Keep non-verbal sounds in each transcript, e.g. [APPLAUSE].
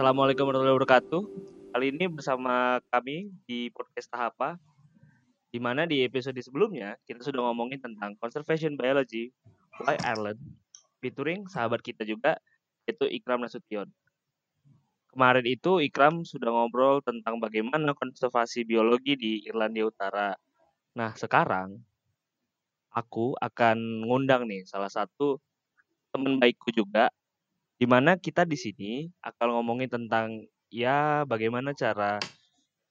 Assalamualaikum warahmatullahi wabarakatuh. Kali ini bersama kami di podcast Tahapa, di mana di episode sebelumnya kita sudah ngomongin tentang conservation biology, why Ireland, featuring sahabat kita juga, yaitu Ikram Nasution. Kemarin itu Ikram sudah ngobrol tentang bagaimana konservasi biologi di Irlandia Utara. Nah, sekarang aku akan ngundang nih salah satu teman baikku juga di mana kita di sini akan ngomongin tentang ya bagaimana cara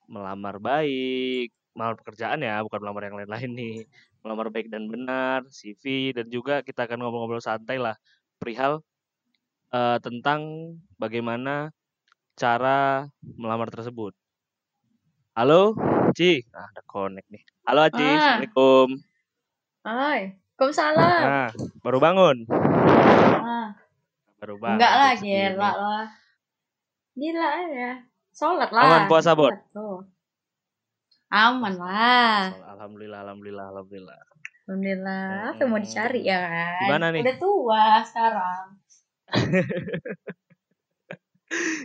melamar baik, melamar pekerjaan ya, bukan melamar yang lain-lain nih. Melamar baik dan benar, CV dan juga kita akan ngobrol-ngobrol santai lah perihal uh, tentang bagaimana cara melamar tersebut. Halo, Ci. Nah, ada connect nih. Halo, Ci. Ah. Assalamualaikum. Hai. Waalaikumsalam. Nah, baru bangun. Ah. Baru bangun. Enggak lah, gila lah. Gila ya. Sholat lah. Aman puasa, Bot? Aman lah. Alhamdulillah, alhamdulillah, alhamdulillah. Alhamdulillah, apa mau dicari ya kan? Gimana nih? Udah tua sekarang. [LAUGHS]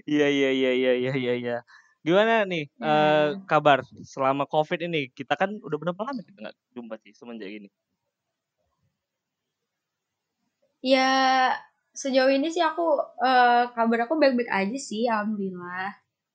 Iya, iya, iya, iya, iya, iya, iya. Gimana nih hmm. uh, kabar selama COVID ini? Kita kan udah berapa lama kita nggak jumpa sih semenjak ini? Ya sejauh ini sih aku uh, kabar aku baik-baik aja sih, alhamdulillah.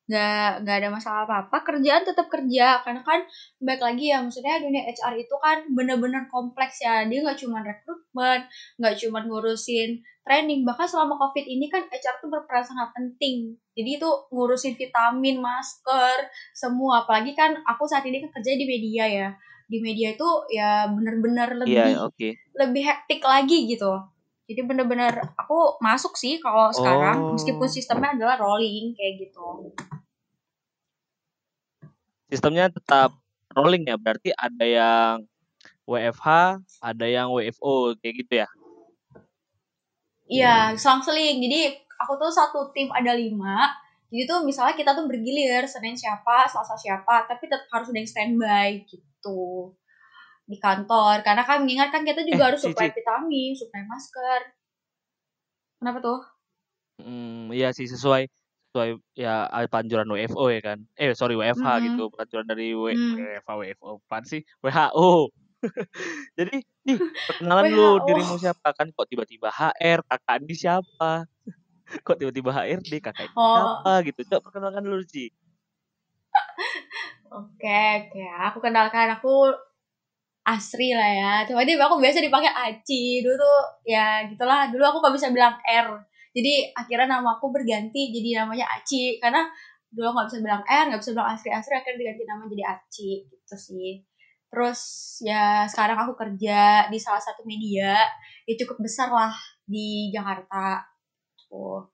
Nggak nggak ada masalah apa apa kerjaan tetap kerja karena kan baik lagi ya maksudnya dunia HR itu kan bener-bener kompleks ya. Dia nggak cuma rekrutmen nggak cuma ngurusin training. Bahkan selama covid ini kan HR tuh berperan sangat penting. Jadi itu ngurusin vitamin masker semua. Apalagi kan aku saat ini kan kerja di media ya. Di media itu ya bener-bener lebih yeah, okay. lebih hektik lagi gitu jadi bener-bener aku masuk sih kalau sekarang oh. meskipun sistemnya adalah rolling kayak gitu. Sistemnya tetap rolling ya, berarti ada yang WFH, ada yang WFO kayak gitu ya? Iya, selang-seling. Jadi aku tuh satu tim ada lima. Jadi tuh misalnya kita tuh bergilir Senin siapa, Selasa siapa, tapi tetap harus ada yang standby gitu di kantor karena kan mengingat kan kita juga eh, harus supply vitamin, supply masker. Kenapa tuh? Hmm, iya sih sesuai sesuai ya panjuran WFO ya kan. Eh sorry WFH mm -hmm. gitu, panjuran dari w mm. WFH WFO pan sih WHO. [LAUGHS] Jadi nih perkenalan lu dirimu siapa kan kok tiba-tiba HR, kakak ini siapa? [LAUGHS] kok tiba-tiba HRD, kakak ini oh. siapa gitu. Coba perkenalkan dulu sih. [LAUGHS] Oke, oke. Aku kenalkan aku Asri lah ya. Cuma dia aku biasa dipakai Aci. Dulu tuh ya gitulah. Dulu aku gak bisa bilang R. Jadi akhirnya nama aku berganti jadi namanya Aci. Karena dulu gak bisa bilang R, gak bisa bilang Asri. Asri akhirnya diganti nama jadi Aci. Gitu sih. Terus ya sekarang aku kerja di salah satu media. Ya cukup besar lah di Jakarta. Tuh.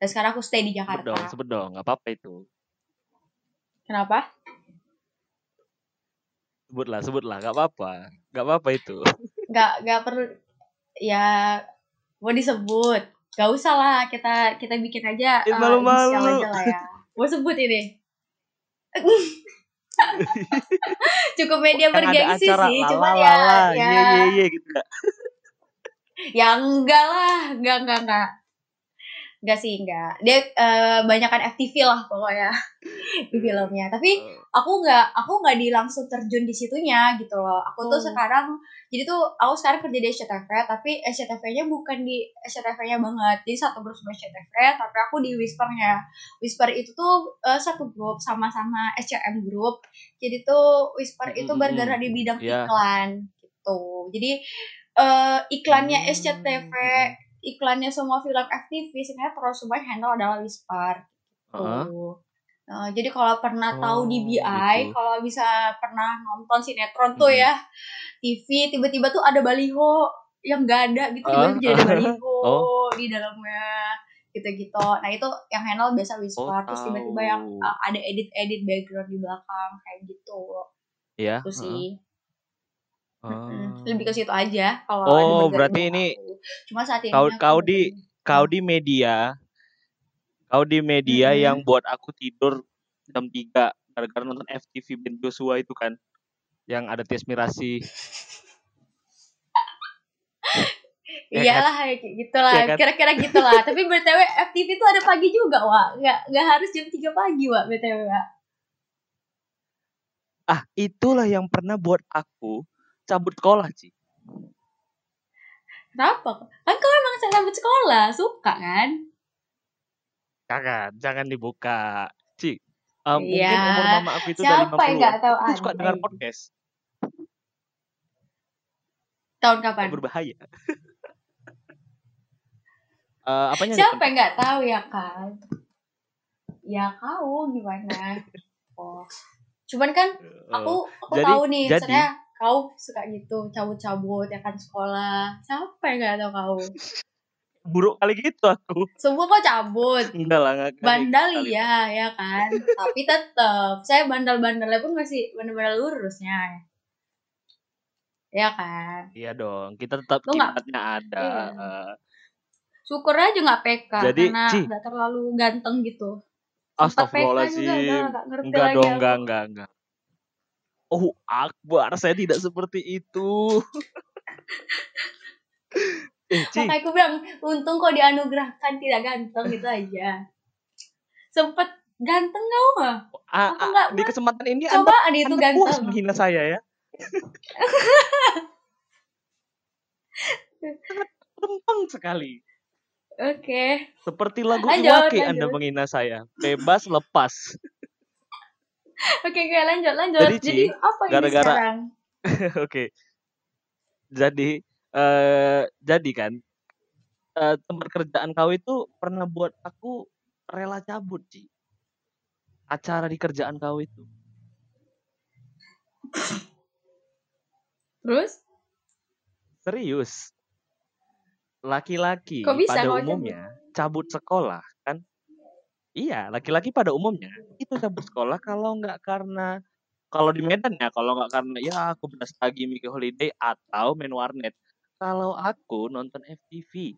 Dan sekarang aku stay di Jakarta. Sebut dong, sebut dong. Gak apa-apa itu. Kenapa? Sebutlah sebutlah nggak apa-apa nggak apa-apa itu. Nggak nggak perlu ya mau disebut. Nggak usah lah kita kita bikin aja uh, malu-malu. aja lah ya. Mau sebut ini? [LAUGHS] Cukup media kan bergengsi sih cuma ya ya. Iya iya iya gitu. Ya enggak lah. Enggak enggak enggak Enggak sih, enggak. Dia uh, banyakkan FTV lah pokoknya [LAUGHS] di filmnya. Tapi oh. aku enggak aku enggak di langsung terjun di situnya gitu loh. Aku tuh oh. sekarang jadi tuh aku sekarang kerja di SCTV tapi SCTV-nya bukan di SCTV-nya banget. Jadi satu grup sama SCTV tapi aku di Whisper-nya. Whisper itu tuh uh, satu grup sama-sama SCM group. Jadi tuh Whisper itu bergerak di bidang yeah. iklan gitu. Jadi uh, iklannya hmm. SCTV iklannya semua film FTV sebenarnya terus semua handle adalah Whisper gitu. Uh-huh. Uh, jadi kalau pernah oh, tahu di BI, gitu. kalau bisa pernah nonton sinetron tuh hmm. ya, TV tiba-tiba tuh ada baliho yang gak ada gitu, tiba-tiba uh, jadi ada baliho [LAUGHS] oh. di dalamnya gitu-gitu. Nah itu yang handle biasa Whisper, oh, terus tiba-tiba yang uh, ada edit-edit background di belakang kayak gitu. Iya. Itu sih. Uh. Oh. Lebih ke situ aja kalau Oh, berarti ini Cuma saat ini kau kau di kau di media kau di media hmm. yang buat aku tidur jam 3 gara-gara nonton FTV Ben Joshua itu kan yang ada tes mirasi [LAUGHS] Ya kan? Iyalah kayak gitulah, Ya kan? kira-kira gitulah. Tapi BTW FTV itu ada pagi juga, Wak. Nggak nggak harus jam 3 pagi, Wak, BTW, Wak. Ah, itulah yang pernah buat aku cabut sekolah, Ci. Kenapa? Kan kau emang cabut sekolah, suka kan? Jangan, jangan dibuka. Ci, eh, mungkin Iya. umur mama aku itu Siapa yang nggak 50-an. tahu Aku suka dengar podcast. Tahun Oh, kapan? berbahaya. [LAUGHS] Eh, apanya Siapa yang nggak tahu ya kan? Ya kau gimana? [LAUGHS] Oh. Cuman kan Eh, aku aku jadi- tahu nih, jadi- maksudnya kau suka gitu cabut-cabut ya kan sekolah. Yang nggak tahu kau? buruk kali gitu aku. Semua kau cabut. Enggak lah, enggak. Bandal kali. iya ya kan. Tapi tetap saya bandal-bandalnya pun masih bandal-bandal lurusnya. Ya kan. Iya dong, kita tetap kimatnya ada. Iya. Syukur aja nggak PK Jadi, karena nggak terlalu ganteng gitu. Astagfirullahaladzim. Enggak dong, enggak, enggak, enggak. Oh, Akbar, saya tidak seperti itu. [LAUGHS] eh, Ci, Makanya aku bilang, untung kau dianugerahkan tidak ganteng gitu aja. Sempet ganteng kau mah? aku di kesempatan ini Anda, Cobaan itu anda puas ganteng. menghina saya ya. [LAUGHS] Sangat lempeng sekali. Oke. Seperti lagu Lanjut, Iwake Anda menghina saya. Bebas lepas. Oke, oke, lanjut, lanjut. Jadi, Jadi, apa ini gara-gara- sekarang? [LAUGHS] Oke. Jadi eh jadi kan eh, tempat kerjaan kau itu pernah buat aku rela cabut, Ci. Acara di kerjaan kau itu. Terus? Serius. Laki-laki pada cabut? umumnya cabut sekolah kan? Iya, laki-laki pada umumnya itu cabut sekolah kalau nggak karena kalau di Medan ya, kalau nggak karena ya aku lagi Mickey Holiday atau main warnet. Kalau aku nonton FTV.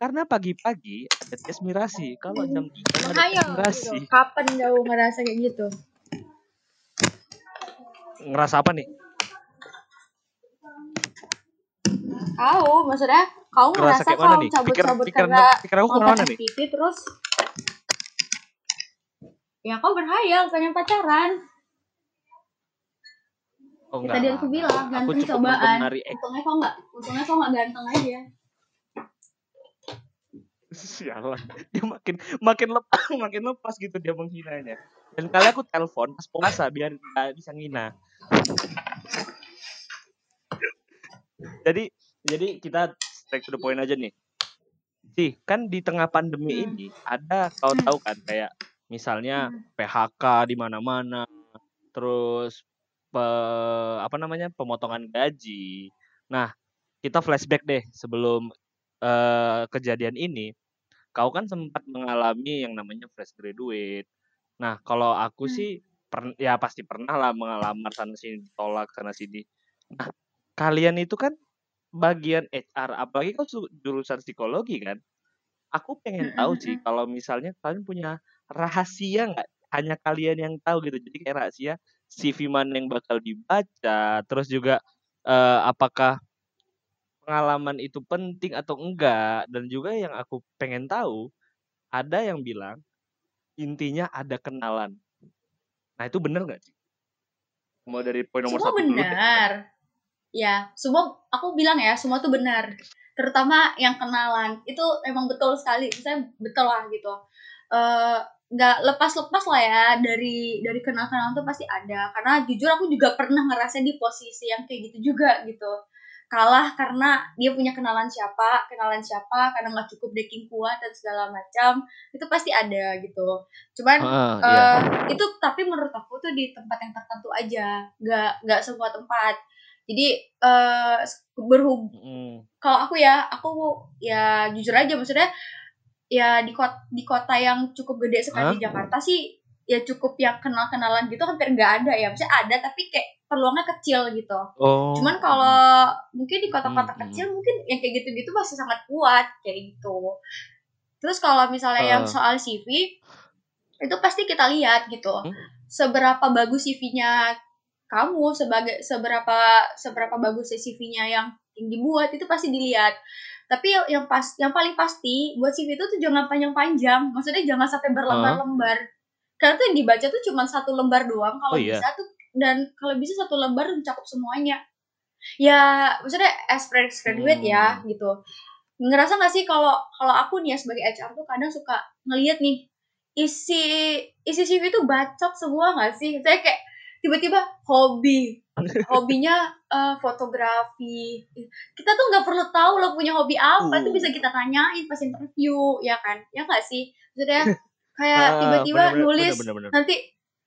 Karena pagi-pagi ada tes mirasi. Kalau jam 3 ada tes mirasi. Kapan kau ngerasa kayak gitu? Ngerasa apa nih? Kau, maksudnya kau Ngerasa ngerasa kayak mana kau nih? Pikir, cabut-cabut pikiran, karena pikiran aku nonton ke mana nih? FTV terus ya kau berhayal pengen pacaran Oh, Ya, enggak tadi aku bilang. Aku ganteng cukup cobaan untungnya kau nggak untungnya kau nggak ganteng aja Sialan. Dia makin makin lepas [LAUGHS] makin lepas gitu dia menghinanya. Dan kali aku telepon pas puasa biar nggak bisa ngina. jadi jadi kita straight to the point aja nih. Sih, kan di tengah pandemi Hmm. ini ada kau Hmm. tahu kan kayak misalnya Hmm. PHK di mana-mana, terus pe- apa namanya pemotongan gaji. Nah, kita flashback deh sebelum eh, kejadian ini. Kau kan sempat mengalami yang namanya fresh graduate. Nah, kalau aku Hmm. sih per- ya pasti pernah lah mengalamar sana sini ditolak sana sini. Nah, kalian itu kan bagian HR, apalagi kau jurusan psikologi kan. Aku pengen tahu sih kalau misalnya kalian punya rahasia nggak? Hanya kalian yang tahu gitu. Jadi kayak rahasia CV mana yang bakal dibaca, terus juga eh, apakah pengalaman itu penting atau enggak? Dan juga yang aku pengen tahu ada yang bilang intinya ada kenalan. Nah, itu bener nggak sih? Mau dari poin nomor semua satu dulu benar. Ya semua aku bilang ya semua tuh benar. Terutama yang kenalan itu emang betul sekali. Saya betul lah gitu. Eh, nggak lepas-lepas lah ya dari dari kenal-kenalan tuh pasti ada. Karena jujur aku juga pernah ngerasain di posisi yang kayak gitu juga gitu. Kalah karena dia punya kenalan siapa kenalan siapa karena nggak cukup backing kuat dan segala macam itu pasti ada gitu. Cuman iya. eh itu tapi menurut aku tuh di tempat yang tertentu aja nggak nggak semua tempat. Jadi eh berhub Mm, kalau aku ya aku ya jujur aja maksudnya ya di kota di kota yang cukup gede sekali di Jakarta sih ya cukup yang kenal kenalan gitu hampir nggak ada ya maksudnya ada tapi kayak peluangnya kecil gitu Oh. cuman kalau mungkin di kota-kota Hmm, hmm. kecil mungkin yang kayak gitu-gitu masih sangat kuat kayak gitu terus kalau misalnya yang Eh. soal CV itu pasti kita lihat gitu Hmm. seberapa bagus CV-nya kamu sebagai seberapa seberapa bagus CV-nya yang yang dibuat itu pasti dilihat. Tapi yang pas yang paling pasti buat CV itu tuh jangan panjang-panjang. Maksudnya jangan sampai berlembar-lembar. Karena tuh yang dibaca tuh cuma satu lembar doang. Kalau Oh, iya. bisa tuh dan kalau bisa satu lembar mencakup semuanya. Ya maksudnya as fresh graduate ya Hmm. gitu. Ngerasa gak sih kalau kalau aku nih ya sebagai HR tuh kadang suka ngeliat nih isi isi CV tuh bacot semua gak sih? Saya kayak tiba-tiba hobi hobinya eh, fotografi. Kita tuh nggak perlu tahu lo punya hobi apa Uh. itu bisa kita tanyain pas interview ya kan? Ya nggak sih? Maksudnya [LAUGHS] kayak Ah, tiba-tiba bener-bener, nulis bener-bener. nanti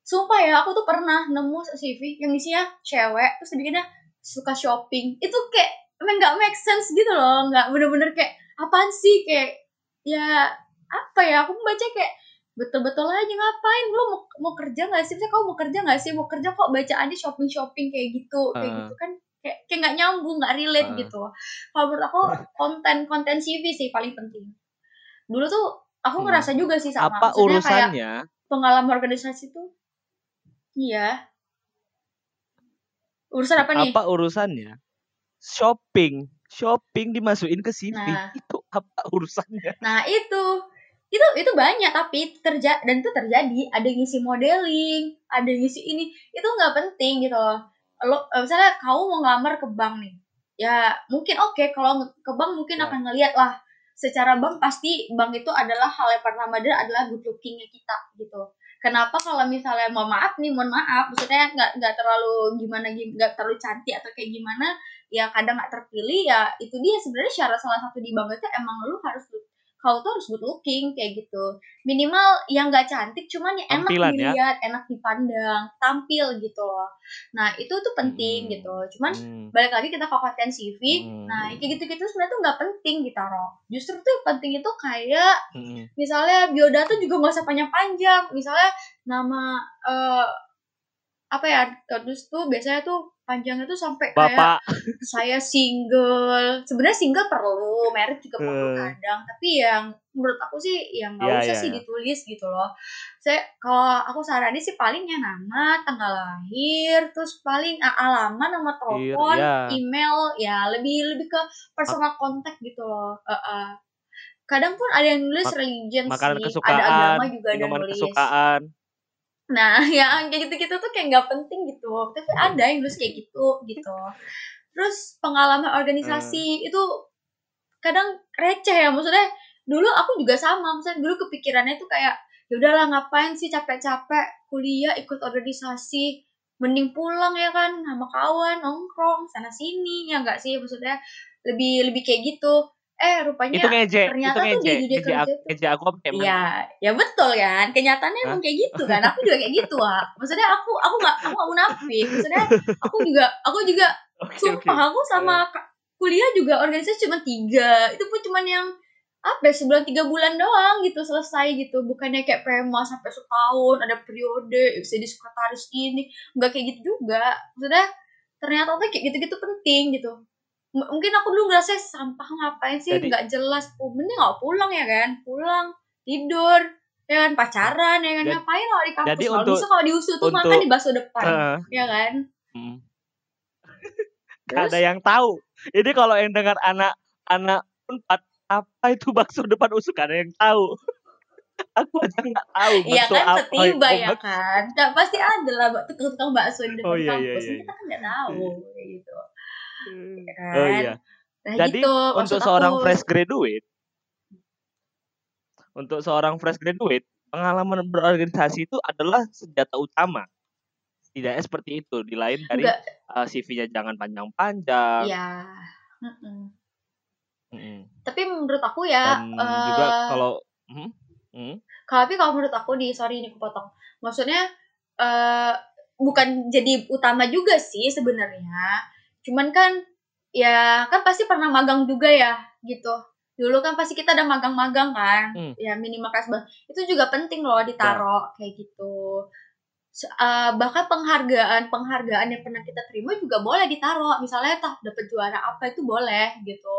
sumpah ya aku tuh pernah nemu CV yang isinya cewek terus dibikinnya suka shopping. Itu kayak emang nggak make sense gitu loh nggak bener-bener kayak apaan sih? Kayak ya apa ya aku baca kayak betul-betul aja ngapain lo mau, mau kerja nggak sih kamu mau kerja nggak sih mau kerja kok bacaannya shopping shopping kayak gitu kayak Ah. gitu kan kayak kayak nggak nyambung nggak relate Ah. gitu kalau menurut aku [LAUGHS] konten konten CV sih paling penting dulu tuh aku Hmm. ngerasa juga sih sama Apa Maksudnya kayak urusannya? pengalaman organisasi tuh iya urusan apa nih Apa urusannya? Shopping, shopping dimasukin ke CV. Nah. Itu apa urusannya? nah itu itu itu banyak tapi terja dan itu terjadi. Ada yang ngisi modeling ada yang ngisi ini. Itu nggak penting gitu loh. Lo eh, misalnya kamu mau ngelamar ke bank nih ya mungkin oke kalau nge- ke bank mungkin Ya. akan ngeliat lah secara bank pasti bank itu adalah hal yang pertama dia adalah good lookingnya kita gitu. Kenapa kalau misalnya mohon maaf nih mohon maaf maksudnya nggak nggak terlalu gimana gim- nggak terlalu cantik atau kayak gimana ya kadang nggak terpilih ya itu dia sebenarnya syarat salah satu di bank itu emang lu harus kau tuh harus good looking kayak gitu minimal yang nggak cantik cuman yang enak Tampilan ya. dilihat enak dipandang tampil gitu loh nah itu tuh penting Hmm. gitu cuman Hmm. balik lagi kita konten CV Hmm. nah kayak gitu-gitu sebenarnya tuh nggak penting ditaruh justru tuh yang penting itu kayak Hmm. misalnya biodata juga nggak usah panjang-panjang misalnya nama eh apa ya terus tuh biasanya tuh panjangnya tuh sampai kayak Bapak, [LAUGHS] saya single sebenarnya single perlu merit juga perlu kadang tapi yang menurut aku sih yang nggak Iya, usah iya, sih iya. ditulis gitu loh saya kalau aku saranin sih palingnya nama tanggal lahir terus paling a- alamat nomor telepon iya. email ya lebih lebih ke personal contact gitu loh Eh, eh. kadang pun ada yang nulis Mak- religion makanan sih kesukaan, ada agama juga ada minuman nulis kesukaan. Nah, [LAUGHS] yang kayak gitu-gitu tuh kayak nggak penting gitu. Tapi ada yang nulis kayak gitu, gitu. Terus pengalaman organisasi itu kadang receh ya. Maksudnya dulu aku juga sama. Maksudnya dulu kepikirannya tuh kayak ya udahlah ngapain sih capek-capek kuliah ikut organisasi mending pulang ya kan sama kawan nongkrong sana sini ya enggak sih maksudnya lebih lebih kayak gitu eh rupanya Itu ngeje, ternyata itu tuh ngeje. di dunia Ngeje aku, kerja tuh- ngeje aku apa? Iya, ya betul kan. Kenyataannya Hah? emang kayak gitu kan. Aku juga kayak gitu, Wak. Maksudnya aku aku nggak aku nggak munafik. Maksudnya aku juga aku juga oke. sumpah aku sama kuliah juga organisasi cuma tiga. Itu pun cuma yang apa ya, sebulan tiga bulan doang gitu selesai gitu bukannya kayak prema sampai setahun ada periode bisa di sekretaris ini nggak kayak gitu juga maksudnya ternyata tuh kayak gitu-gitu penting gitu M- mungkin aku dulu ngerasa sampah ngapain sih? Nggak jelas. Mending nggak pulang ya kan? Pulang tidur ya kan? Pacaran ya kan? Jadi- ngapain kalau di kampus? jadi kalau untuk- bisa kalau di USU tuh untuk- makan di bakso depan Heeh. ya kan? Hmm. [LAUGHS] Gak ada yang tahu. Ini kalau yang dengar anak-anak unpad apa itu bakso depan usuk ada yang tahu. [LAUGHS] Aku aja nggak tahu Iya kan? apa setiba itu. ya kan? Nggak, pasti ada lah bak- tukang-tukang bakso di depan Oh, iya, iya, kampus. iya, kita kan nggak tahu kayak gitu kan Oh iya. nah Jadi gitu untuk seorang aku. fresh graduate, untuk seorang fresh graduate, pengalaman berorganisasi itu adalah senjata utama. Tidaknya seperti itu. Di lain dari Enggak. uh, CV-nya jangan panjang-panjang. ya mm-mm. Mm-mm. tapi menurut aku ya Dan eh, juga kalau Hmm? Hmm? Kalau- tapi kalau menurut aku di sorry ini kepotong maksudnya eh bukan jadi utama juga sih sebenarnya cuman kan ya kan pasti pernah magang juga ya gitu. Dulu kan pasti kita ada magang-magang kan Hmm. ya minimal kelas bang itu juga penting loh ditaruh kayak gitu. Eh, bahkan penghargaan penghargaan yang pernah kita terima juga boleh ditaruh. Misalnya tah dapat juara apa itu boleh gitu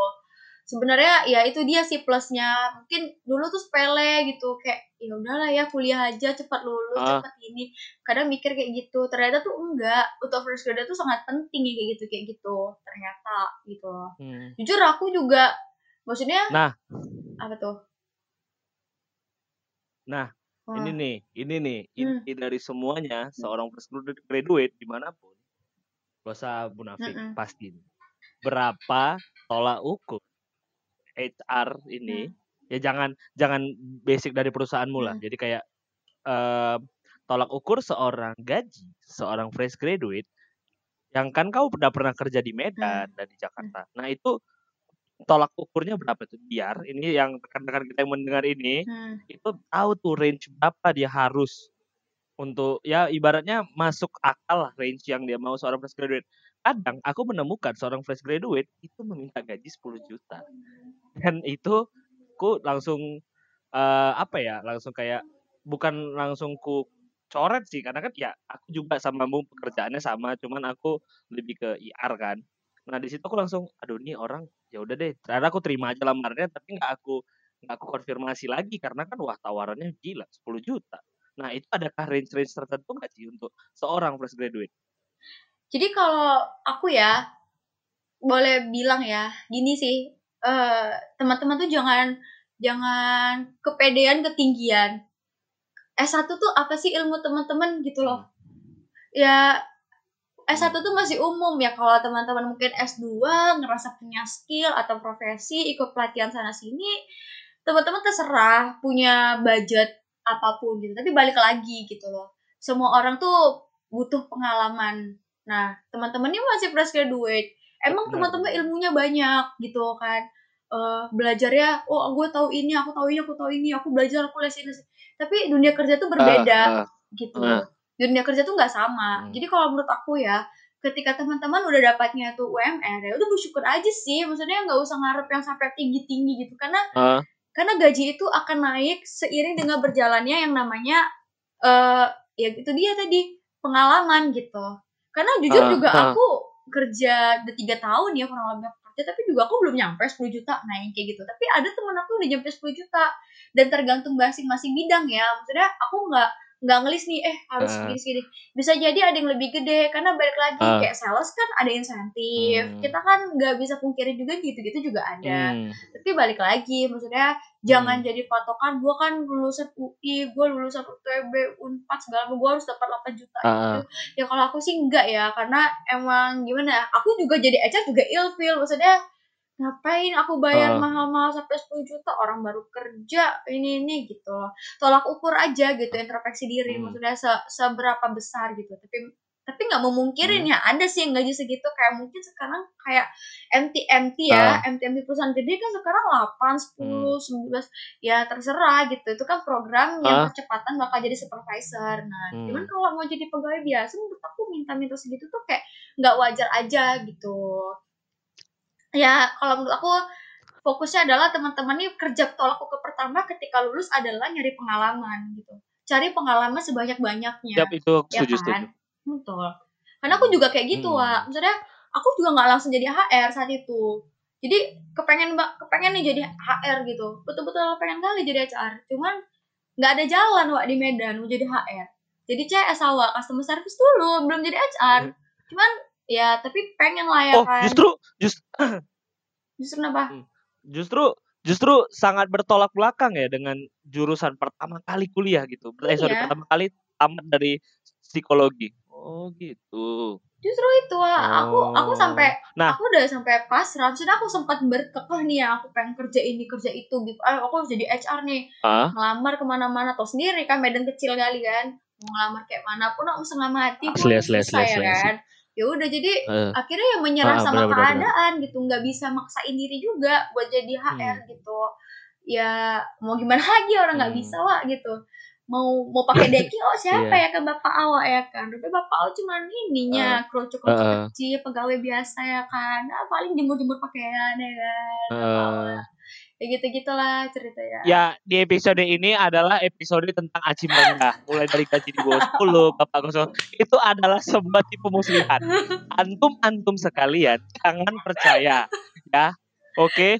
sebenarnya ya itu dia sih plusnya mungkin dulu tuh sepele gitu kayak ya udahlah ya kuliah aja cepat lulus Ah. cepat ini kadang mikir kayak gitu ternyata tuh enggak untuk fresh graduate tuh sangat penting ya kayak gitu kayak gitu ternyata gitu loh Hmm. jujur aku juga maksudnya Nah. apa tuh Nah, Wah. Ini nih, ini nih Hmm. inti dari semuanya seorang fresh graduate- graduate di mana pun, gak usah munafik, Mm-mm. pasti. Berapa tolak ukur HR ini? Ya jangan jangan basic dari perusahaanmu lah. Hmm. Jadi kayak eh, tolak ukur seorang gaji, seorang fresh graduate, yang kan kau udah pernah kerja di Medan dan di Jakarta. Nah itu tolak ukurnya berapa tuh? Biar ini yang rekan-rekan kita yang mendengar ini Hmm. itu tahu tuh range berapa dia harus untuk ya ibaratnya masuk akal lah range yang dia mau seorang fresh graduate. Kadang aku menemukan seorang fresh graduate itu meminta gaji 10 juta. Dan itu ku langsung eh, apa ya? Langsung kayak bukan langsung ku coret sih karena kan ya aku juga sama mu pekerjaannya sama cuman aku lebih ke IR kan. Nah di situ aku langsung aduh nih orang ya udah deh. Ternyata aku terima aja lamarannya tapi nggak aku nggak aku konfirmasi lagi karena kan wah tawarannya gila 10 juta. Nah itu adakah range-range tertentu nggak sih untuk seorang fresh graduate? Jadi kalau aku ya boleh bilang ya gini sih eh, teman-teman tuh jangan jangan kepedean ketinggian. S1 tuh apa sih ilmu teman-teman gitu loh. Ya S1 tuh masih umum ya. Kalau teman-teman mungkin S2 ngerasa punya skill atau profesi ikut pelatihan sana sini teman-teman terserah punya budget apa pun gitu. Tapi balik lagi gitu loh. Semua orang tuh butuh pengalaman. Nah teman-teman ini masih fresh graduate emang teman-teman ilmunya banyak gitu kan Eh belajarnya oh gue tahu ini aku tahu ini aku tahu ini aku belajar aku les ini les ini." tapi dunia kerja tuh berbeda Ah, ah, gitu Ah. dunia kerja tuh nggak sama Hmm. jadi kalau menurut aku ya ketika teman-teman udah dapatnya tuh UMR ya udah bersyukur aja sih maksudnya nggak usah ngarep yang sampai tinggi tinggi gitu karena ah. karena gaji itu akan naik seiring dengan berjalannya yang namanya eh ya itu dia tadi pengalaman gitu karena jujur Ah, juga ah. aku kerja udah tiga tahun ya kurang lebih kerja tapi juga aku belum nyampe 10 juta nah yang kayak gitu. Tapi ada temen aku udah nyampe 10 juta dan tergantung masing-masing bidang ya. Maksudnya aku nggak nggak ngelis nih eh harus Ah. segini segini bisa jadi ada yang lebih gede karena balik lagi Ah. kayak sales kan ada insentif Hmm. kita kan nggak bisa pungkiri juga gitu-gitu juga ada Hmm. tapi balik lagi maksudnya jangan Hmm. jadi patokan gue kan lulusan UI gue lulusan UTB Unpad segala macam gue harus dapat 8 juta Ah, gitu ya kalau aku sih enggak ya karena emang gimana ya, aku juga jadi HR juga ilfeel maksudnya ngapain aku bayar Ah. mahal-mahal sampai 10 juta orang baru kerja ini ini gitu loh tolak ukur aja gitu introspeksi diri Hmm. maksudnya se- seberapa besar gitu tapi tapi nggak memungkirin Hmm. ya ada sih yang gaji segitu kayak mungkin sekarang kayak MT MT ya Ah. MT MT perusahaan gede kan sekarang 8 10 19 ya terserah gitu itu kan program yang Ah. percepatan bakal jadi supervisor nah Hmm. cuman kalau mau jadi pegawai biasa menurut aku minta-minta segitu tuh kayak nggak wajar aja gitu ya kalau menurut aku fokusnya adalah teman-teman nih kerja tolak ukur pertama ketika lulus adalah nyari pengalaman gitu. Cari pengalaman sebanyak-banyaknya. Siap itu aku ya setuju kan? setuju. betul. Karena aku juga kayak gitu Hmm. Wak. maksudnya aku juga nggak langsung jadi HR saat itu. Jadi kepengen mbak kepengen nih jadi HR gitu. Betul-betul pengen kali jadi HR cuman nggak ada jalan Wak di Medan mau jadi HR jadi CS awal customer service dulu belum jadi HR cuman ya tapi pengen lah ya Hmm. Oh kan justru just, [CLEARS THROAT] justru kenapa justru justru sangat bertolak belakang ya dengan jurusan pertama kali kuliah gitu. Eh sorry Iya. pertama kali tamat dari psikologi. Oh gitu. justru itu Wak. aku aku Oh. sampai Nah. aku udah sampai pasrah maksudnya aku sempat berkekeh nih ya aku pengen kerja ini kerja itu gitu ah, aku harus jadi HR nih Ah, ngelamar ke mana-mana tau sendiri kan Medan kecil kali kan mau ngelamar kayak mana pun aku setengah mati pun Asli, asli, susah asli, ya asli, asli. kan ya udah jadi eh, akhirnya ya menyerah Ah, sama benar. keadaan gitu nggak bisa maksain diri juga buat jadi HR Hmm. gitu ya mau gimana [LAUGHS] lagi orang nggak Hmm. bisa wah gitu mau mau pakai [LAUGHS] deki oh siapa Iya. ya kan bapak awak ya kan tapi bapak awak cuman ininya kerucuk kerucuk Ah. kecil pegawai biasa ya kan ah, paling jemur jemur pakaian ya kan awak ya gitu gitulah ceritanya. Ya di episode ini adalah episode tentang aci merendah mulai dari gaji di bawah 10 bapak kosong. Itu adalah sebuah tipu muslihat. Antum antum sekalian jangan percaya ya. Oke?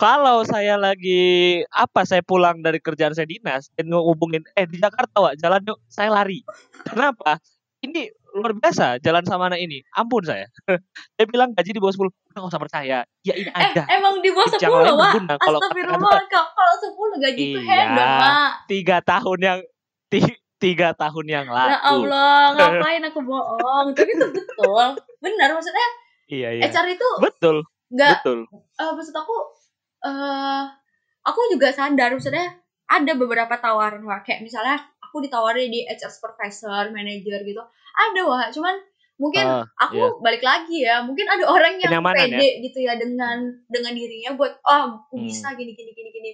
Kalau saya lagi apa saya pulang dari kerjaan saya dinas dan ngehubungin eh di Jakarta Wak jalan yuk saya lari. Kenapa? Ini luar biasa jalan sama anak ini ampun saya [LAUGHS] dia bilang gaji di bawah sepuluh nggak usah percaya ya ini Eh, aja emang di bawah Yang sepuluh, lain Wak. Kalau Astagfirullah, kalau sepuluh gaji itu Iya. hedon, Wak. tiga tahun yang ti- tiga tahun yang Ya lalu Allah, [LAUGHS] ngapain aku bohong? Tapi itu betul. Benar, maksudnya iya iya HR itu betul nggak, betul eh, maksud aku, eh aku juga sadar, maksudnya ada beberapa tawaran, Wak. Kayak misalnya aku ditawarin di HR supervisor, manager gitu. Ada, Wak. Cuman mungkin Ah, aku iya. balik lagi ya mungkin ada orang yang Kenyamanan pede gitu ya dengan dengan dirinya buat oh aku Hmm. bisa gini gini gini gini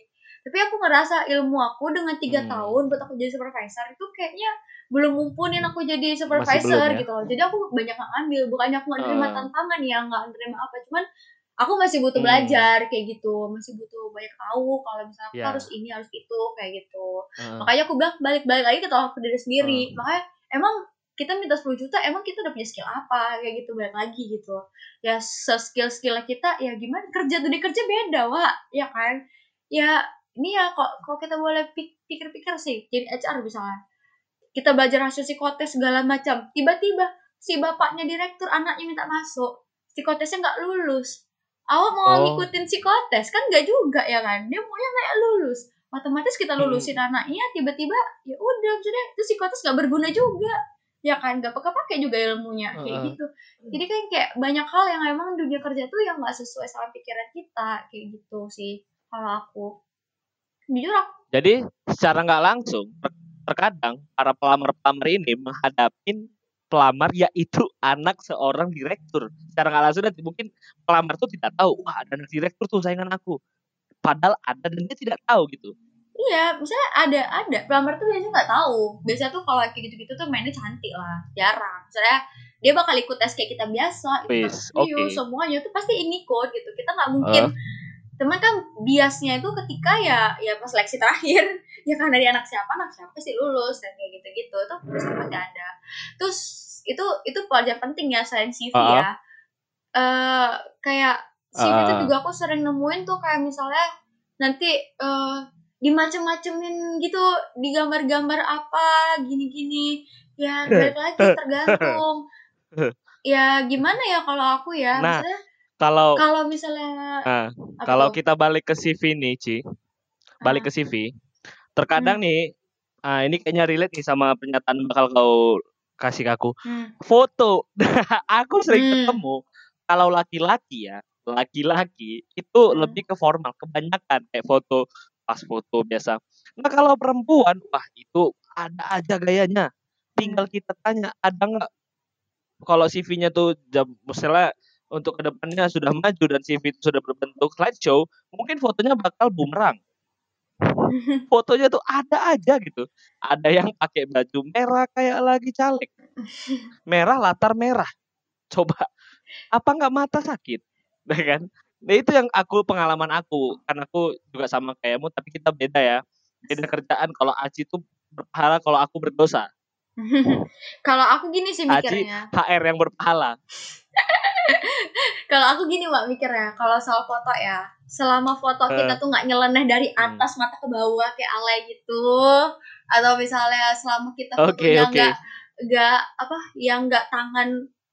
tapi aku ngerasa ilmu aku dengan tiga Hmm. tahun buat aku jadi supervisor itu kayaknya belum mumpunin aku jadi supervisor belum ya? gitu loh jadi aku banyak nggak ngambil bukannya aku nggak nerima Ah. tantangan ya nggak nerima apa cuman aku masih butuh Hmm. belajar kayak gitu. Masih butuh banyak tahu kalau misalnya aku Ya. harus ini harus itu kayak gitu. Heeh. makanya aku bilang balik-balik lagi ke tolak diri sendiri. Makanya emang kita minta 10 juta emang kita udah punya skill apa? Kayak gitu balik lagi gitu. Ya skill skillnya kita ya gimana? Kerja dunia kerja beda wa ya kan? Ya ini ya kok kalau kita boleh pik- pikir-pikir sih? Jadi HR misalnya. Kita belajar hasil psikotes segala macam. Tiba-tiba si bapaknya direktur anaknya minta masuk. Psikotesnya nggak lulus awak mau Oh. ngikutin psikotes? Kan nggak juga ya kan? Dia maunya kayak lulus. Otomatis kita lulusin anaknya tiba-tiba ya udah maksudnya itu psikotes nggak berguna juga. Ya kan? Nggak pakai-pakai juga ilmunya kayak Heeh. gitu. Jadi kan kayak banyak hal yang emang dunia kerja tuh yang nggak sesuai sama pikiran kita kayak gitu sih kalau aku. Jujur aku Jadi secara nggak langsung ter- terkadang para pelamar-pelamar ini menghadapin pelamar yaitu anak seorang direktur. Secara nggak langsung nanti mungkin pelamar tuh tidak tahu, wah ada anak direktur tuh saingan aku. Padahal ada dan dia tidak tahu gitu. Iya, misalnya ada ada pelamar tuh biasanya nggak tahu. Biasanya tuh kalau kayak gitu-gitu tuh mainnya cantik lah, jarang. Misalnya dia bakal ikut tes kayak kita biasa, ikut Wis, interview, oke. semuanya tuh pasti ini ikut gitu. Kita nggak mungkin. Teman kan biasnya itu ketika ya ya pas seleksi terakhir, [LAUGHS] ya kan dari anak siapa anak siapa sih lulus dan kayak gitu-gitu tuh pasti pasti ada. Terus itu itu pelajaran penting ya selain CV Ah. ya. Eh kayak CV itu Ah. juga aku sering nemuin tuh kayak misalnya nanti eh dimacem-macemin gitu di gambar-gambar apa gini-gini ya balik lagi [LAUGHS] tergantung [LAUGHS] ya gimana ya kalau aku ya Nah, misalnya Kalau kalau misalnya nah, apa kalau kita balik ke CV nih, Ci. Balik Ah. ke CV. Terkadang nih ah, ini kayaknya relate nih sama pernyataan bakal kau kasih ke aku. Hmm. Foto. [LAUGHS] aku sering Hmm. ketemu kalau laki-laki ya, laki-laki itu Hmm. lebih ke formal, kebanyakan kayak foto pas foto biasa. Nah, kalau perempuan, wah itu ada aja gayanya. Tinggal kita tanya, ada nggak kalau CV-nya tuh jam misalnya untuk ke depannya sudah maju dan CV itu sudah berbentuk slideshow, mungkin fotonya bakal bumerang. [LAUGHS] Fotonya tuh ada aja gitu. Ada yang pakai baju merah kayak lagi caleg. Merah latar merah. Coba apa nggak mata sakit? [LAUGHS] Nah, kan? Nah, itu yang aku pengalaman aku. Kan aku juga sama kayakmu tapi kita beda ya. Beda kerjaan kalau Aci itu berpahala kalau aku berdosa. [LAUGHS] kalau aku gini sih Aci mikirnya HR yang berpahala. [LAUGHS] kalau aku gini mbak mikirnya kalau soal foto ya selama foto Eh. kita tuh nggak nyeleneh dari Hmm. atas mata ke bawah kayak alay gitu atau misalnya selama kita fotonya oke. nggak nggak apa yang nggak tangan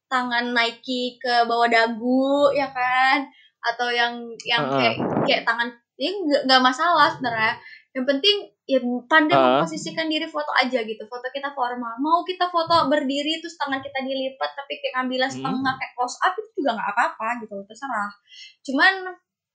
tangan Nike ke bawah dagu ya kan atau yang yang Heeh. kayak kayak tangan ini nggak nggak masalah sebenarnya yang penting ya pandai Heeh. memposisikan diri foto aja gitu. Foto kita formal. Mau kita foto berdiri terus tangan kita dilipat tapi kayak ngambilnya Hmm. setengah kayak close up itu juga nggak apa-apa gitu terserah. Cuman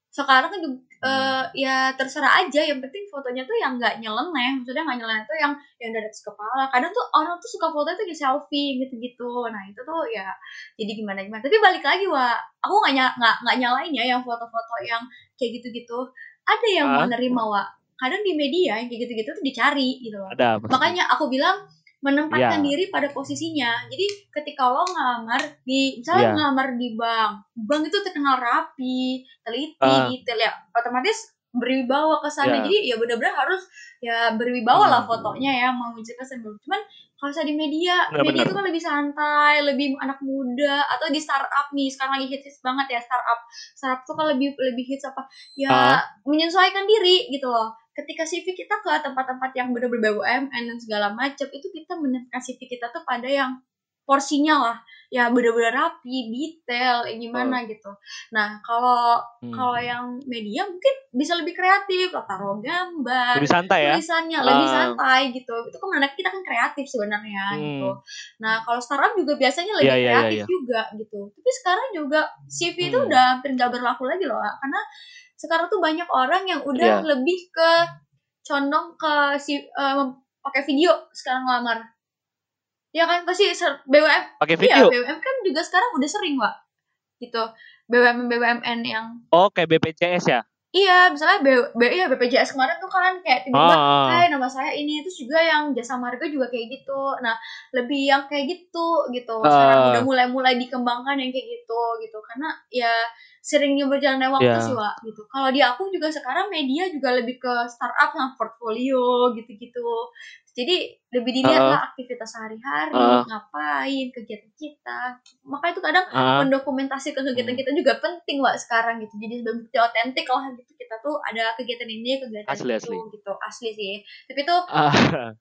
sekarang kan juga Hmm. eh, ya terserah aja. Yang penting fotonya tuh yang nggak nyeleneh. Maksudnya nggak nyeleneh tuh yang yang dari atas kepala. Kadang tuh orang tuh suka foto tuh di selfie gitu-gitu. Nah itu tuh ya jadi gimana gimana tapi balik lagi wa aku nggak nggak nggak nyalain ya yang foto-foto yang kayak gitu-gitu. Ada yang menerima wa kadang di media yang kayak gitu-gitu tuh dicari gitu loh Ada makanya aku bilang menempatkan Iya. diri pada posisinya jadi ketika lo ngelamar di misalnya Iya. ngelamar di bank bank itu terkenal rapi teliti Ah. detail ya otomatis berwibawa ke sana Ya. jadi ya benar-benar harus ya berwibawa lah Hmm. fotonya ya mau menunjukkan sebelum cuman kalau saya di media media benar. itu kan lebih santai lebih anak muda atau di startup nih sekarang lagi hits hits banget ya startup startup tuh kan lebih lebih hits apa ya Ah. menyesuaikan diri gitu loh ketika CV kita ke tempat-tempat yang bener-bener BUMN dan segala macam itu kita menempatkan CV kita tuh pada yang porsinya lah ya bener-bener rapi detail kayak gimana gitu nah kalau Hmm. kalau yang media mungkin bisa lebih kreatif lah taruh gambar Lebih santai ya. tulisannya lebih Ah. santai gitu itu menandakan kita kan kreatif sebenarnya Hmm. gitu nah kalau startup juga biasanya lebih Iya, iya, iya, kreatif iya. juga gitu tapi sekarang juga CV itu Hmm. udah hampir nggak berlaku lagi loh karena sekarang tuh banyak orang yang udah Iya. lebih ke condong ke si eh, pakai video sekarang ngelamar ya kan pasti BUM Pakai iya video. BUM kan juga sekarang udah sering Wak gitu BUMN BUMN yang Oh, kayak BPJS ya. Iya, misalnya B, B, iya, BPJS kemarin tuh kan kayak tiba-tiba, Ah. hai nama saya ini, terus juga yang jasa marga juga kayak gitu. Nah, lebih yang kayak gitu gitu. Sekarang Ah. udah mulai-mulai dikembangkan yang kayak gitu gitu. Karena ya seringnya berjalannya waktu Ya. sih, Wak, gitu. Kalau di aku juga sekarang media juga lebih ke startup sama portfolio gitu-gitu. Jadi lebih dilihat Ah. lah aktivitas sehari-hari, Ah. ngapain, kegiatan kita. Makanya itu kadang Ah. mendokumentasi kegiatan Hmm. kita juga penting Wak sekarang gitu jadi sebagai bukti otentik lah gitu kita tuh ada kegiatan ini kegiatan Asli, itu asli. gitu asli sih tapi tuh. Ah. [LAUGHS]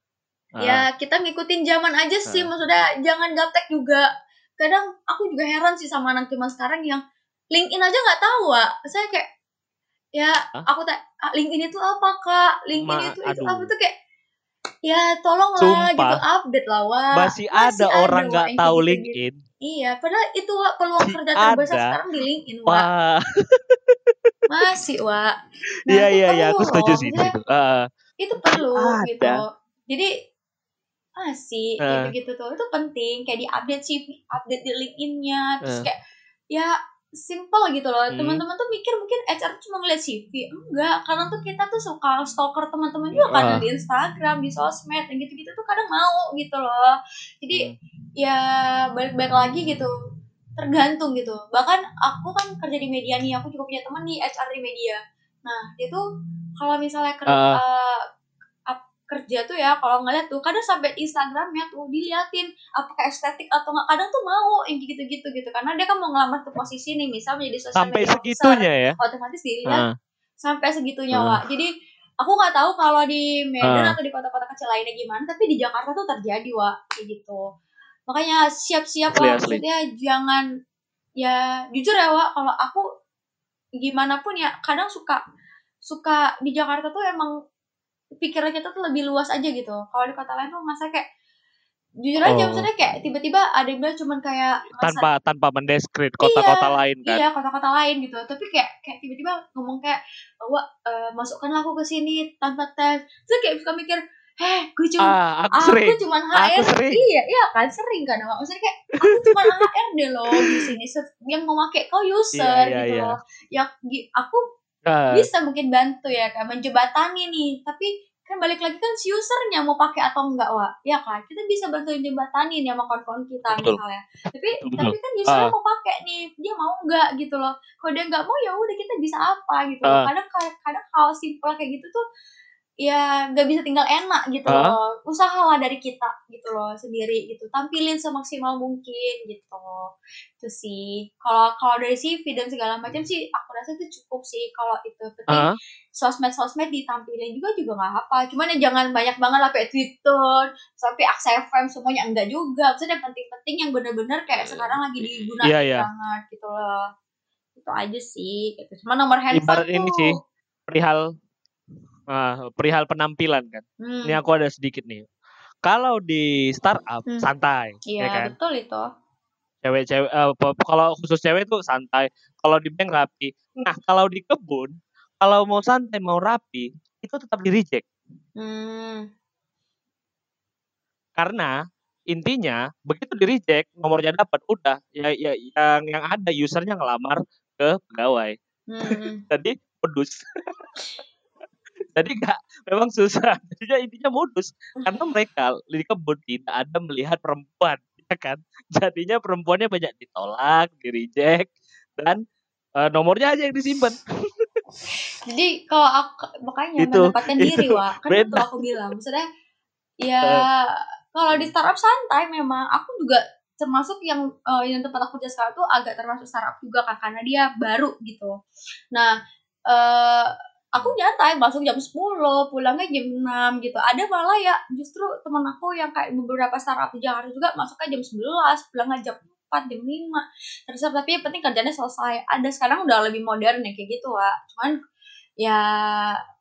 ya kita ngikutin zaman aja sih maksudnya jangan gaptek juga kadang aku juga heran sih sama anak zaman sekarang yang LinkedIn aja nggak tahu Wak saya kayak ya Hah? aku tak ah, LinkedIn itu apa kak LinkedIn Ma- itu itu apa tuh kayak ya tolonglah Sumpah. gitu update lah Wak Masih ada orang Wak, nggak tahu. LinkedIn. Iya, padahal itu Wak, peluang [LAUGHS] kerja terbesar ada. sekarang di LinkedIn, Wak. Wah, Masih, Wak. Nah, iya itu iya iya, aku setuju loh. sih Maksudnya, situ. Ah. Itu perlu Ada. gitu. Jadi masih Eh. gitu-gitu tuh. Itu penting kayak di update CV, update di LinkedIn-nya, terus Eh. kayak ya simple gitu loh. Hmm. Teman-teman tuh mikir mungkin HR cuma ngeliat CV. Enggak, karena tuh kita tuh suka stalker teman-teman juga Ah. karena di Instagram, di sosmed, yang gitu-gitu tuh kadang mau gitu loh. Jadi Hmm. ya balik-balik lagi gitu tergantung gitu bahkan aku kan kerja di media nih aku juga punya teman di HR di media nah dia tuh kalau misalnya ker- Ah. eh, kerja tuh ya kalau ngeliat tuh kadang sampai Instagramnya tuh diliatin apakah estetik atau nggak kadang tuh mau yang gitu-gitu gitu karena dia kan mau ngelamar ke posisi nih misal menjadi social Sampai media officer segitunya ya. otomatis dilihat Ah. sampai segitunya Ah. Wak. Jadi aku nggak tahu kalau di. Medan atau di kota-kota kecil lainnya gimana, tapi di Jakarta tuh terjadi Wak kayak gitu. Makanya siap-siap lah maksudnya jangan ya jujur ya Wak kalau aku gimana pun ya kadang suka suka di Jakarta tuh emang pikiran kita tuh lebih luas aja gitu. Kalau di kota lain tuh masa kayak jujur aja Oh. maksudnya kayak tiba-tiba ada yang bilang cuman kayak Tanpa tanpa mendeskrip kota-kota lain kan. Iya kota-kota lain gitu. Tapi kayak kayak tiba-tiba ngomong kayak, wah eh, masukkanlah aku ke sini tanpa tes. Terus kayak suka mikir, heh gue cuma Ah, aku aku sering. cuma Aku HR. sering. Iya iya kan sering kan. Maksudnya kayak aku cuma HRD loh di sini yang memakai kau user Iya, iya, gitu iya. loh. Yang gi- aku bisa mungkin bantu ya kan menjembatani nih. Tapi kan balik lagi kan si usernya mau pakai atau enggak wa ya kan kita bisa bantu jembatani nih sama kawan-kawan kita Betul. misalnya. Tapi Betul, tapi kan usernya Ah. mau pakai nih dia mau enggak gitu loh. Kalau dia enggak mau ya udah kita bisa apa gitu loh. Kadang kadang hal simpel kayak gitu tuh ya nggak bisa tinggal enak gitu Ah. loh. Usahalah dari kita gitu loh sendiri gitu. Tampilin semaksimal mungkin gitu. Itu sih. Kalau kalau dari CV dan segala macam sih aku rasa itu cukup sih. Kalau itu penting Ah. sosmed sosmed ditampilin juga juga nggak apa. Cuman ya jangan banyak banget lah kayak Twitter sampai Aksefem semuanya enggak juga. Maksudnya yang penting-penting yang bener-bener kayak sekarang lagi digunakan Iya, iya. banget gitu loh. Itu aja sih. Gitu cuma nomor handphone Ibarat ini sih. perihal ah, perihal penampilan kan. hmm, Ini aku ada sedikit nih. Kalau di startup Hmm. santai, iya ya kan? betul itu Cewek-cewek pe- kalau khusus cewek tuh santai. Kalau di bank rapi. Nah, kalau di kebun, kalau mau santai, mau rapi, itu tetap di reject. hmm, Karena intinya begitu di reject, nomornya dapat udah ya, ya yang yang ada usernya ngelamar ke pegawai. hmm. [LAUGHS] Jadi modus. [LAUGHS] Jadi nggak memang susah. [LAUGHS] Jadinya intinya modus karena mereka di kebun tidak ada melihat perempuan, [LAUGHS] ya kan? Jadinya perempuannya banyak ditolak, di reject dan eh, nomornya aja yang disimpan. [LAUGHS] jadi kalau aku makanya Itu, menempatkan diri itu wa kan beda. itu aku bilang maksudnya ya kalau di startup santai memang aku juga termasuk yang eh, yang tempat aku kerja sekarang tuh agak termasuk startup juga kan karena dia baru gitu nah eh aku nyantai masuk jam 10 pulangnya jam 6 gitu. Ada malah ya justru teman aku yang kayak beberapa startup di Jakarta juga masuknya jam 11 pulangnya jam 4 jam 5 terus tapi yang penting kerjanya selesai. Ada sekarang udah lebih modern ya kayak gitu Wak. cuman ya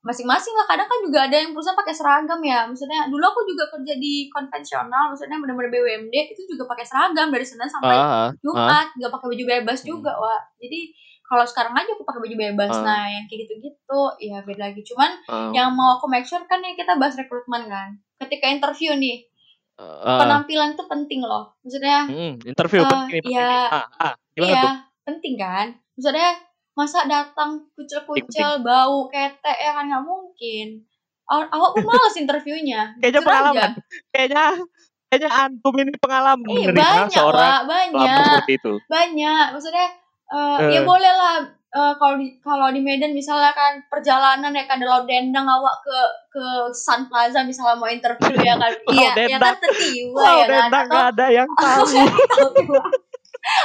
masing-masing lah. Kadang kan juga ada yang perusahaan pakai seragam ya. Maksudnya dulu aku juga kerja di konvensional maksudnya benar-benar BUMD itu juga pakai seragam dari Senin sampai ah, Jumat. Nggak pakai baju bebas Hmm. juga wa jadi kalau sekarang aja aku pakai baju bebas Ah. nah yang kayak gitu-gitu ya beda lagi cuman ah, yang mau aku make sure kan nih kita bahas rekrutmen kan ketika interview nih ah. penampilan itu penting loh maksudnya Hmm, interview Eh, penting, penting. ya. Ah, ah, iya tuh? penting kan maksudnya masa datang kucel-kucel bau ketek ya kan nggak mungkin Aw- awak pun males interviewnya Kayaknya aja. pengalaman. Kayaknya kayaknya antum ini pengalaman menerima banyak pelamar banyak seperti itu. banyak maksudnya Eh. ya boleh lah eh, kalau di kalau di Medan misalnya kan perjalanan ya kan kalau dendang awak ke ke Sun Plaza misalnya mau interview ya kan [LAUGHS] iya ya kan tertiba Wow, ya kan dendang atau ada yang [LAUGHS] tahu [LAUGHS]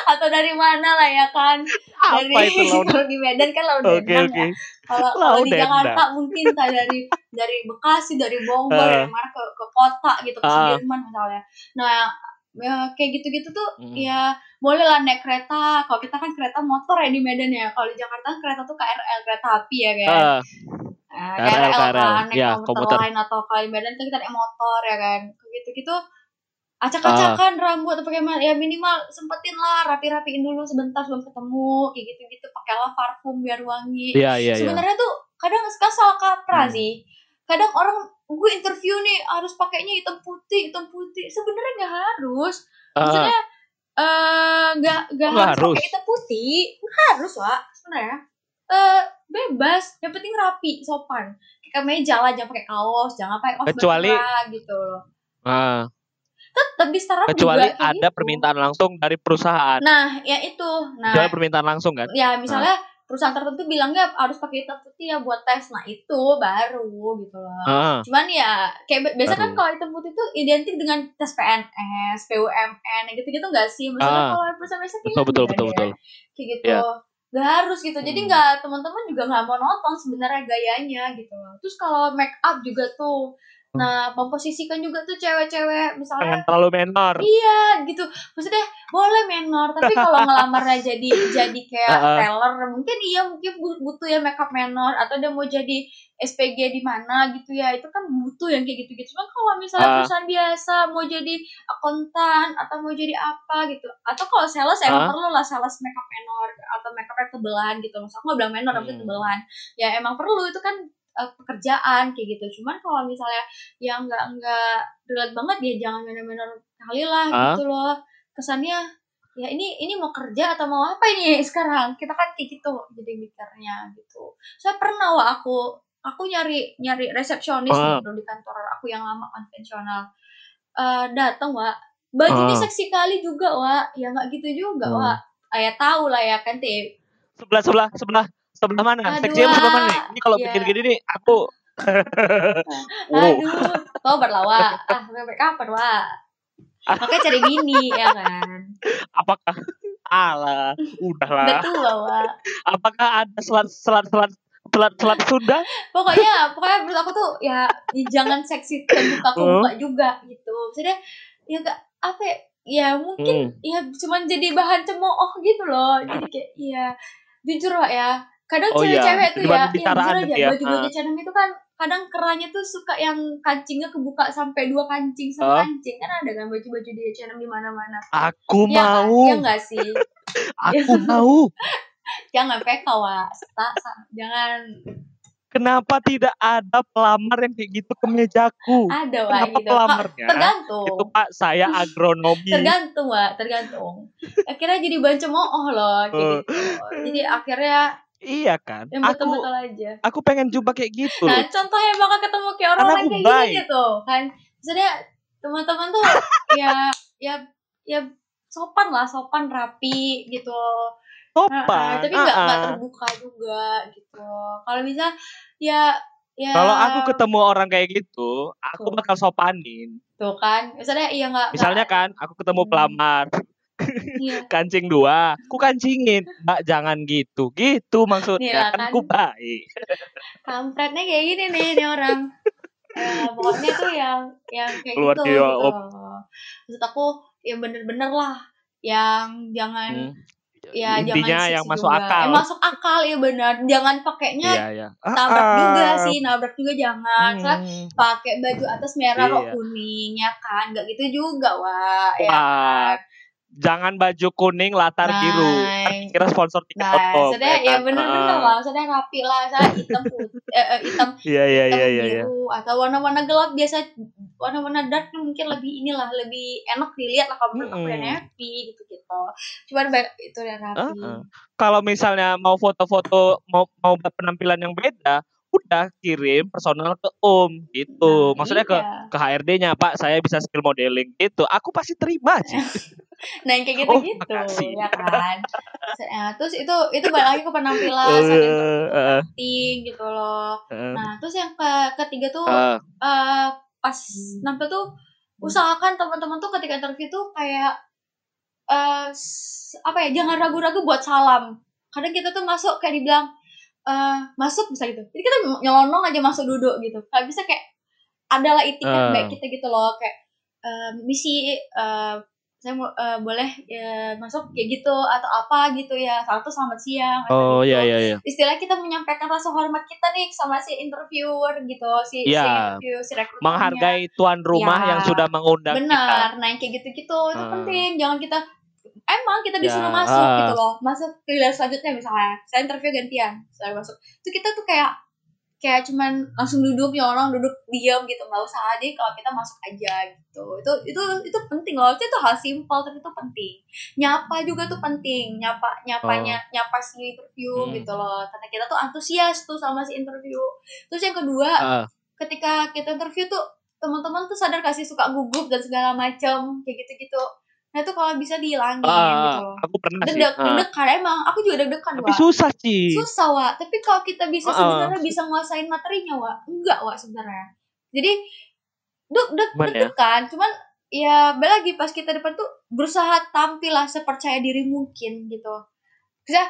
atau dari mana lah ya kan dari apa laut. kalau di Medan kan laut Oke dendang oke. ya kalau kalau di. Jakarta mungkin tak dari dari Bekasi dari Bogor Eh. dari mana ke, ke kota gitu ke Ah. Sudirman misalnya nah ya, kayak gitu-gitu tuh Hmm. ya boleh lah naik kereta. Kalau kita kan kereta motor ya di Medan ya. Kalau di Jakarta kan kereta tuh KRL kereta api ya kan Ah, Nah, KRL, KRL, kan naik Ya, komuter, komuter. lain atau kalau di Medan kan kita naik motor ya kan. Kayak gitu-gitu acak-acakan rambut atau pakai ma- ya minimal sempetin lah rapi-rapiin dulu sebentar sebelum ketemu kayak gitu-gitu. Pakailah parfum biar wangi. Iya iya iya. sebenarnya tuh kadang suka salah kaprah Hmm. sih. Kadang orang gue interview nih harus pakainya hitam putih hitam putih sebenarnya nggak harus Ah, maksudnya eh, nggak Oh, nggak harus harus. pakai hitam putih nggak harus wa sebenarnya eh bebas yang penting rapi sopan kayak meja lah jangan pakai kaos jangan pakai kaos Kecuali- berkerah gitu loh ah. tetap di startup kecuali juga ada gitu. permintaan langsung dari perusahaan. nah ya itu nah Kecuali permintaan langsung kan? ya misalnya perusahaan tertentu bilangnya harus pakai hitam putih ya buat tes nah itu baru gitu loh Ah, cuman ya kayak bi- biasa kan kalau hitam putih itu identik dengan tes PNS, PUMN, gitu-gitu nggak sih? Maksudnya Ah. kalau perusahaan biasa kayak betul betul betul deh. betul. kayak gitu. Iya. Gak harus gitu. Jadi Hmm. nggak teman-teman juga nggak mau nonton sebenarnya gayanya gitu loh. Terus kalau make up juga tuh. Nah memposisikan juga tuh cewek-cewek misalnya Jangan terlalu menor. Iya gitu, maksudnya boleh menor, tapi kalau [LAUGHS] ngelamarnya jadi jadi kayak ah. teller, mungkin iya mungkin bu- butuh ya makeup menor atau dia mau jadi SPG di mana gitu ya, itu kan butuh yang kayak gitu-gitu. Cuma kalau misalnya Ah. perusahaan biasa mau jadi akuntan atau mau jadi apa gitu, atau kalau sales emang Ah. perlu lah sales makeup menor atau makeupnya tebelan gitu. Maksud aku nggak bilang menor tapi Hmm. tebelan, ya emang perlu itu kan eh, pekerjaan kayak gitu. Cuman kalau misalnya yang nggak nggak relate banget ya jangan menor-menor kali lah Ah. gitu loh kesannya ya ini ini mau kerja atau mau apa ini [LAUGHS] sekarang kita kan kayak gitu jadi mikirnya gitu saya pernah wah aku aku nyari nyari resepsionis Ah. gitu di kantor aku yang lama konvensional Eh datang wa bajunya Ah. seksi kali juga wa ya nggak gitu juga Hmm. wa Ah, ya tahu lah ya kan teh Sebelah sebelah sebelah sebelah mana? Aduh, Seksinya sebelah mana nih? Ini kalau iya. bikin gini nih aku Oh. [LAUGHS] aduh tobat lah wa ah sampai kapan wa makanya cari bini ya kan [LAUGHS] apakah ala udah udahlah tua wa apakah ada selat selat selat selat selat Sunda pokoknya pokoknya menurut aku tuh ya, ya jangan seksi terbuka [LAUGHS] kebuka juga gitu maksudnya ya gak apa ya, ya mungkin Hmm. ya cuman jadi bahan cemooh gitu loh jadi kayak ya jujur lah ya kadang Oh iya, cewek-cewek tuh jadi ya ya pembicaraan jujur aja gitu ya. baju-baju Ah. Chanel itu kan kadang kerahnya tuh suka yang kancingnya kebuka sampai dua kancing satu Ah. kancing. Kan ada kan baju-baju di H&M di mana-mana. Aku Iya kan? mau. Ya enggak sih? [LAUGHS] Aku mau. [LAUGHS] Jangan PK wa jangan. Kenapa tidak ada pelamar yang kayak gitu ke mejaku? Ada wa kenapa gitu. Pelamarnya? tergantung. Itu pak. Saya agronomi. Tergantung wa tergantung. Akhirnya jadi bahan cemooh loh kayak Eh. gitu. Jadi akhirnya iya kan yang aku betul-betul aja aku pengen jumpa kayak gitu nah contohnya bakal ketemu kayak orang aku kayak baik. gini gitu kan maksudnya teman-teman tuh [LAUGHS] ya ya ya sopan lah sopan rapi gitu sopan. tapi nggak nggak terbuka juga gitu. Kalau bisa ya ya. Kalau aku ketemu orang kayak gitu, aku Tuh. bakal sopanin. tuh kan, misalnya iya nggak Misalnya nggak- kan, aku ketemu Hmm. Iya. [LAUGHS] kancing dua, ku kancingin, mbak jangan gitu, gitu maksudnya Iya kan kan? ku baik. [LAUGHS] kampretnya kayak gini nih ini orang ya, pokoknya tuh yang yang kayak Keluar gitu dia, gitu maksud aku ya bener-bener lah yang jangan Hmm. ya Intinya jangan yang masuk juga. akal. Eh, masuk akal ya benar jangan pakainya Iya, iya. nabrak Ah, juga ah. sih nabrak juga jangan Soalnya Hmm. pakai baju atas merah rok Iya. kuning ya kan nggak gitu juga wah ya Wah, kan jangan baju kuning latar biru. Nah, Kan kira sponsor tiket nah outcome. maksudnya ya kan? bener-bener Ah. lah maksudnya rapi lah saya hitam putih eh, eh, hitam Iya, iya, hitam iya, iya. iya. biru atau warna-warna gelap biasa warna-warna dark mungkin lebih inilah lebih enak dilihat lah kalau menurut aku Mm-mm. happy gitu gitu cuman itu yang rapi Heeh. Kalau misalnya mau foto-foto, mau mau buat penampilan yang beda, udah kirim personal ke Om gitu. Nah, Maksudnya ke iya. ke HRD-nya, Pak, saya bisa skill modeling gitu. Aku pasti terima sih. [LAUGHS] [LAUGHS] nah yang kayak gitu Oh, gitu makasih. ya kan? Nah, terus itu itu balik lagi ke penampilan eh, penting gitu loh. Eh, nah terus yang ke ketiga tuh eh, eh, pas nampil tuh usahakan teman-teman tuh ketika interview tuh kayak eh s- apa ya jangan ragu-ragu buat salam. Kadang kita tuh masuk kayak dibilang eh masuk bisa gitu. Jadi kita nyelonong aja masuk duduk gitu. Kalau bisa kayak adalah etiket Eh. baik kita gitu loh. Kayak eh, misi eh, saya mau eh, boleh ya, masuk kayak gitu atau apa gitu ya satu selamat siang Oh, gitu. iya, iya, iya. istilah kita menyampaikan rasa hormat kita nih sama si interviewer gitu si, si Iya. interview si. Menghargai tuan rumah Ya, yang sudah mengundang kita. benar nah yang kayak gitu-gitu itu Ah. penting jangan kita emang kita disuruh Ya, masuk ah. gitu loh masuk ke wilayah selanjutnya misalnya saya interview gantian saya masuk itu kita tuh kayak kayak cuman langsung duduk ya orang duduk diam gitu nggak usah aja kalau kita masuk aja gitu. Itu itu itu penting loh. Itu, itu hal simpel tapi itu penting. Nyapa juga tuh penting. Nyapa nyapanya nyapa si interview Oh. Hmm. gitu loh. Karena kita tuh antusias tuh sama si interview. Terus yang kedua Ah, ketika kita interview tuh teman-teman tuh sadar kasih suka gugup dan segala macam kayak gitu-gitu nah itu kalau bisa dihilangin ah, gitu loh. aku pernah sih. deg-deg Ah. deg-degan emang aku juga deg-degan Tapi wa susah sih. susah wa tapi kalau kita bisa Ah. sebenarnya bisa nguasain materinya wa enggak wa sebenarnya. Jadi deg deg Gimana ya? deg-degan. Cuman ya balik lagi pas kita depan tuh berusaha tampil lah sepercaya diri mungkin gitu. Bisa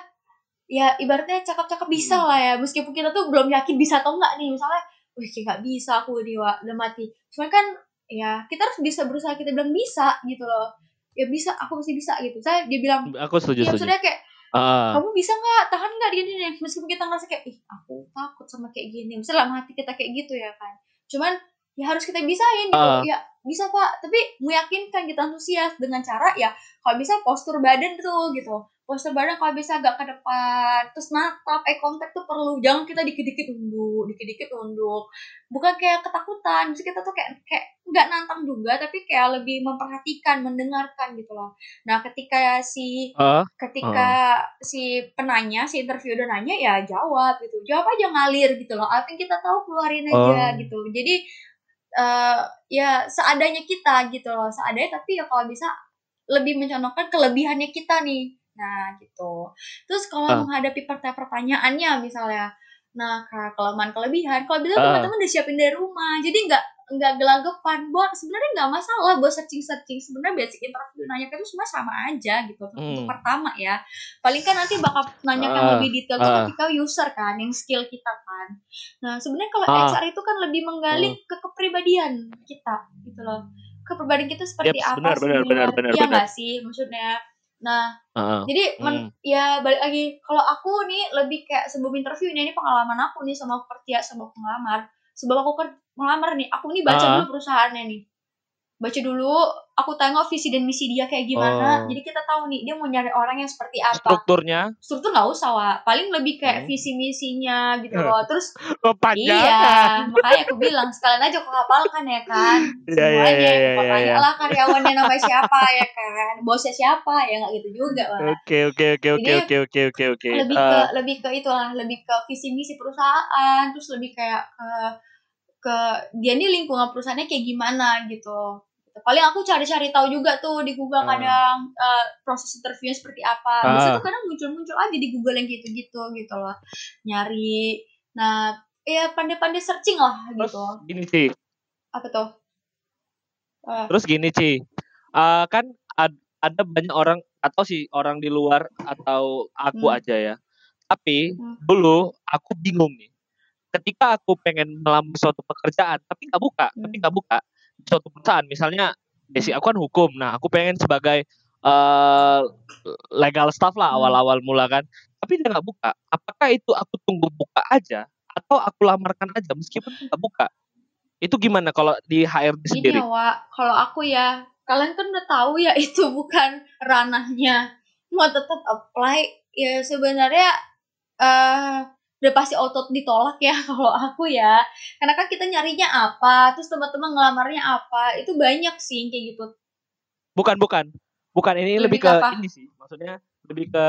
ya ibaratnya cakap-cakap bisa Hmm. lah ya. Meskipun kita tuh belum yakin bisa atau enggak nih. Misalnya wih kayak nggak bisa aku nih wa udah mati. Cuman kan ya kita harus bisa berusaha. Kita bilang bisa gitu loh ya bisa aku pasti bisa gitu. Saya dia bilang Aku setuju, ya setuju. maksudnya kayak Ah, kamu bisa nggak tahan nggak gini nih meskipun kita ngerasa kayak ih aku takut sama kayak gini. Misalnya dalam hati kita kayak gitu ya kan. Cuman ya harus kita bisain gitu. Ah. ya bisa pak. Tapi meyakinkan kita antusias dengan cara ya kalau bisa postur badan tuh gitu postur badan kalau bisa agak ke depan. Terus natap eye contact tuh perlu. Jangan kita dikit-dikit nunduk dikit-dikit nunduk bukan kayak ketakutan. Maksudnya kita tuh kayak kayak nggak nantang juga tapi kayak lebih memperhatikan mendengarkan gitu loh. Nah ketika si ah, ketika si penanya si interview udah nanya ya jawab gitu. Jawab aja ngalir gitu loh. Apa yang kita tahu keluarin aja Oh. gitu. Jadi eh ya seadanya kita gitu loh. Seadanya tapi ya kalau bisa lebih mencontohkan kelebihannya kita nih nah gitu terus kalau Ah. menghadapi pertanyaan pertanyaannya misalnya nah ke- kelemahan kelebihan kalau bisa Ah. teman-teman udah siapin dari rumah jadi nggak nggak gelagapan buat sebenarnya nggak masalah buat searching searching sebenarnya basic interview nanya itu semua sama aja gitu untuk Hmm. pertama ya paling kan nanti bakal nanyakan Ah, lebih detail ah. ketika user kan yang skill kita kan nah sebenarnya kalau Ah. XR itu kan lebih menggali ke kepribadian kita gitu loh kepribadian kita seperti Yaps, apa benar, benar, benar, benar, iya benar. sih maksudnya nah ah, ah. jadi men- Hmm. ya balik lagi kalau aku nih lebih kayak sebelum interview ini, ini pengalaman aku nih sama kerja sama pengelamar sebelum aku ker- melamar nih aku nih baca Ah. dulu perusahaannya nih baca dulu aku tengok visi dan misi dia kayak gimana. Oh. jadi kita tahu nih dia mau nyari orang yang seperti apa. Strukturnya? Struktur nggak usah wa paling lebih kayak Hmm. visi misinya gitu loh. Terus [LAUGHS] kepanjangan. iya makanya aku bilang sekalian aja aku hafalkan ya kan? Iya, iya, semuanya. iya, iya, Kau iya, tanya iya. lah karyawannya namanya siapa ya kan? Bosnya siapa ya nggak gitu juga Oke, oke, oke, oke, oke, oke, oke, oke. lebih ke Ah, lebih ke itulah lebih ke visi misi perusahaan terus lebih kayak ke ke dia nih lingkungan perusahaannya kayak gimana gitu gitu. paling aku cari-cari tahu juga tuh di Google Ah. kadang eh, proses interviewnya seperti apa bisa Ah. tuh kadang muncul-muncul aja di Google yang gitu-gitu gitu loh nyari nah ya pandai-pandai searching lah Terus gitu gini sih, apa tuh Eh, terus gini sih, Eh, kan ad- ada banyak orang atau si orang di luar atau aku Hmm. aja ya. Tapi Hmm. dulu aku bingung nih. Ketika aku pengen melamar suatu pekerjaan, tapi nggak buka, tapi Hmm. nggak buka suatu perusahaan. Misalnya, basic aku kan hukum. Nah, aku pengen sebagai eh, legal staff lah Hmm. awal-awal mula kan. Tapi dia nggak buka. Apakah itu aku tunggu buka aja atau aku lamarkan aja meskipun nggak buka? Itu gimana kalau di HRD Gini sendiri? ya, Wak. Kalau aku ya, kalian kan udah tahu ya [LAUGHS] itu bukan ranahnya. Mau tetap apply, ya sebenarnya eh udah pasti auto ditolak ya [LAUGHS] kalau aku ya. Karena kan kita nyarinya apa, terus teman-teman ngelamarnya apa, itu banyak sih kayak gitu. Bukan, bukan. Bukan ini lebih, Lebih ke ke apa? ini sih. Maksudnya lebih ke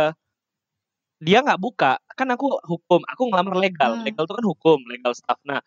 dia nggak buka. Kan aku hukum, aku ngelamar legal. Hmm. Legal itu kan hukum, legal staff. Nah,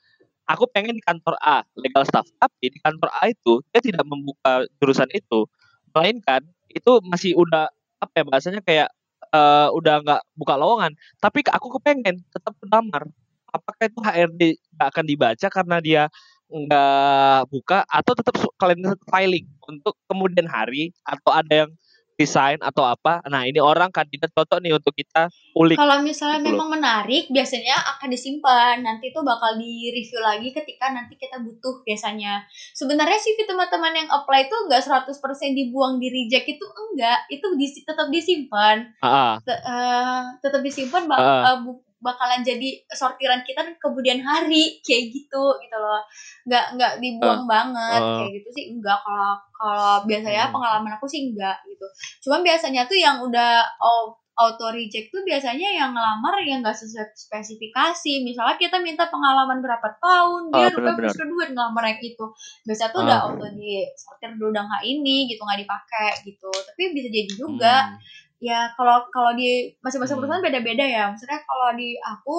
aku pengen di kantor A, legal staff. Tapi di kantor A itu dia tidak membuka jurusan itu. Melainkan itu masih udah apa ya bahasanya kayak eh, udah nggak buka lowongan. Tapi aku kepengen tetap melamar. Apakah itu HRD nggak akan dibaca karena dia nggak buka atau tetap kalian tetap filing untuk kemudian hari atau ada yang desain atau apa nah ini orang kandidat cocok nih untuk kita ulik Kalau misalnya Gitu loh. memang menarik, biasanya akan disimpan. Nanti itu bakal di-review lagi ketika nanti kita butuh biasanya. Sebenarnya sih teman-teman yang apply itu enggak 100% dibuang di reject itu enggak. Itu di, tetap disimpan. ah. Te- eh, tetap disimpan Ah. eh, bu- bakalan jadi sortiran kita kemudian hari kayak gitu gitu loh. Enggak enggak dibuang banget Ah. kayak gitu sih enggak kalau kalau biasanya Hmm. pengalaman aku sih enggak gitu. Cuman biasanya tuh yang udah au- auto reject tuh biasanya yang ngelamar yang enggak sesuai spesifikasi. Misalnya kita minta pengalaman berapa tahun, Ah, dia rupanya benar-benar. plus kedua ngelamar yang itu. Biasanya tuh udah Ah. auto di sortir dulu udah nggak ini gitu nggak dipakai gitu. Tapi bisa jadi juga Hmm. Ya kalau kalau di masing-masing Hmm. perusahaan beda-beda ya. Maksudnya kalau di aku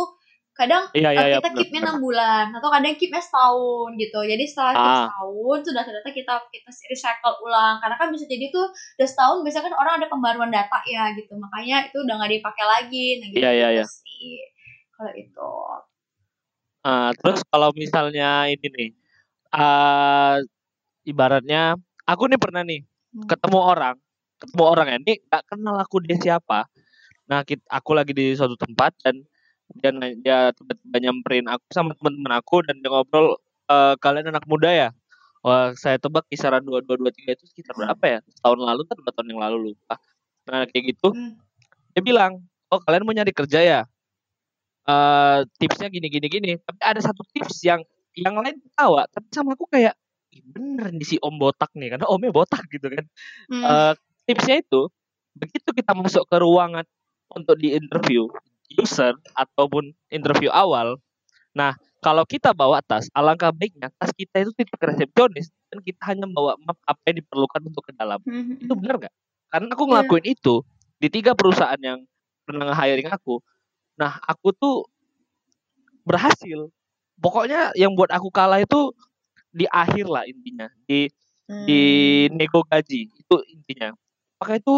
kadang iya iya iya kita benar, keepnya enam bulan atau kadang keepnya setahun gitu. Jadi setelah Ah. setahun sudah ternyata kita kita recycle ulang karena kan bisa jadi tuh udah setahun biasanya kan orang ada pembaruan data ya gitu. Makanya itu udah nggak dipakai lagi. Nah gitu, Iya, iya, iya. sih. Kalau itu. Ah, terus kalau misalnya ini nih ah ibaratnya aku nih pernah nih Hmm. ketemu orang ketemu orang ini nggak kenal aku dia siapa. Nah kita, aku lagi di suatu tempat dan dia dia tiba-tiba nyamperin aku sama teman-teman aku dan dia ngobrol "Eh, kalian anak muda ya? Wah saya tebak kisaran dua dua dua tiga itu sekitar berapa ya? Tahun lalu atau dua tahun yang lalu lupa. Nah kayak gitu Hmm. dia bilang oh kalian mau nyari kerja ya? Eh tipsnya gini gini gini. Tapi ada satu tips yang yang lain ketawa tapi sama aku kayak "Ih, bener nih si om botak nih karena omnya botak gitu kan. Hmm. Eh, tipsnya itu begitu kita masuk ke ruangan untuk di interview user ataupun interview awal nah kalau kita bawa tas alangkah baiknya tas kita itu tidak resepsionis dan kita hanya bawa map apa yang diperlukan untuk ke dalam Hmm. itu benar nggak karena aku Iya. ngelakuin itu di tiga perusahaan yang pernah nge-hiring aku nah aku tuh berhasil pokoknya yang buat aku kalah itu di akhir lah intinya di di Hmm. nego gaji itu intinya apakah itu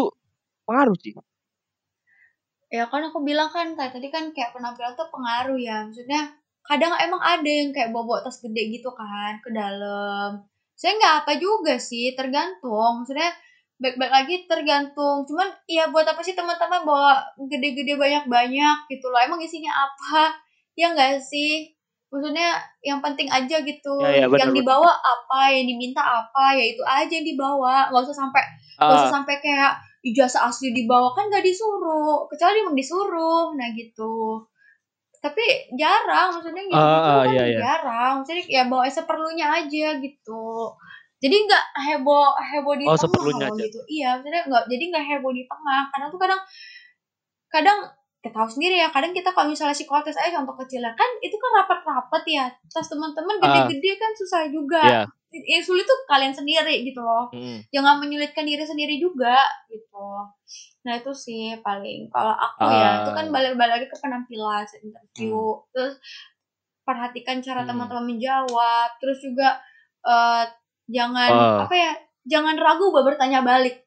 pengaruh sih. Ya kan aku bilang kan kayak tadi kan kayak penampilan tuh pengaruh ya. Maksudnya kadang emang ada yang kayak bawa tas gede gitu kan ke dalam. Saya nggak apa juga sih tergantung. Maksudnya baik-baik lagi tergantung. Cuman ya buat apa sih teman-teman bawa gede-gede banyak-banyak gitu loh? Emang isinya apa? Ya enggak sih maksudnya yang penting aja gitu. Ya, ya, benar, yang dibawa apa yang diminta apa ya itu aja yang dibawa. Nggak usah sampai Gak usah Ah, sampai kayak ijazah asli dibawa. Kan gak disuruh. Kecuali emang disuruh. Nah gitu. Tapi jarang. Maksudnya gitu, ah, kan iya, iya. jarang. Maksudnya ya bawa seperlunya aja gitu. Jadi nggak heboh heboh di Oh, tengah aja. gitu. Iya maksudnya nggak jadi nggak heboh di tengah. Karena tuh kadang kadang kita tahu sendiri ya kadang kita kalau misalnya psikotes aja contoh kecilnya kan itu kan rapat-rapat ya tas teman-teman Ah. gede-gede kan susah juga Iya. yang sulit tuh kalian sendiri gitu loh mm. jangan menyulitkan diri sendiri juga gitu nah itu sih paling kalau aku ya itu kan Ah. balik-balik ke penampilan interview terus perhatikan cara Hmm. teman-teman menjawab terus juga eh, jangan Ah. apa ya jangan ragu buat bertanya balik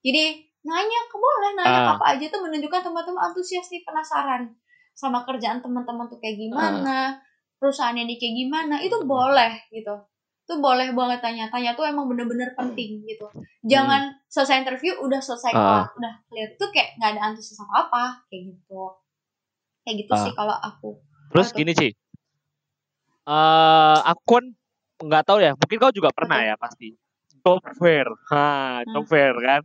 jadi nanya ke boleh nanya Ah. apa aja tuh menunjukkan teman-teman antusias nih penasaran sama kerjaan teman-teman tuh kayak gimana perusahaannya nih kayak gimana itu boleh gitu tuh boleh banget tanya-tanya tuh emang bener-bener penting gitu jangan selesai interview udah selesai Hmm. Ah. kelar udah clear tuh kayak nggak ada antusias apa apa kayak gitu kayak gitu Ah. sih kalau aku Terus gini sih, eh aku kan nggak tahu ya, mungkin kau juga pernah ya pasti. Job fair, ha, job fair kan.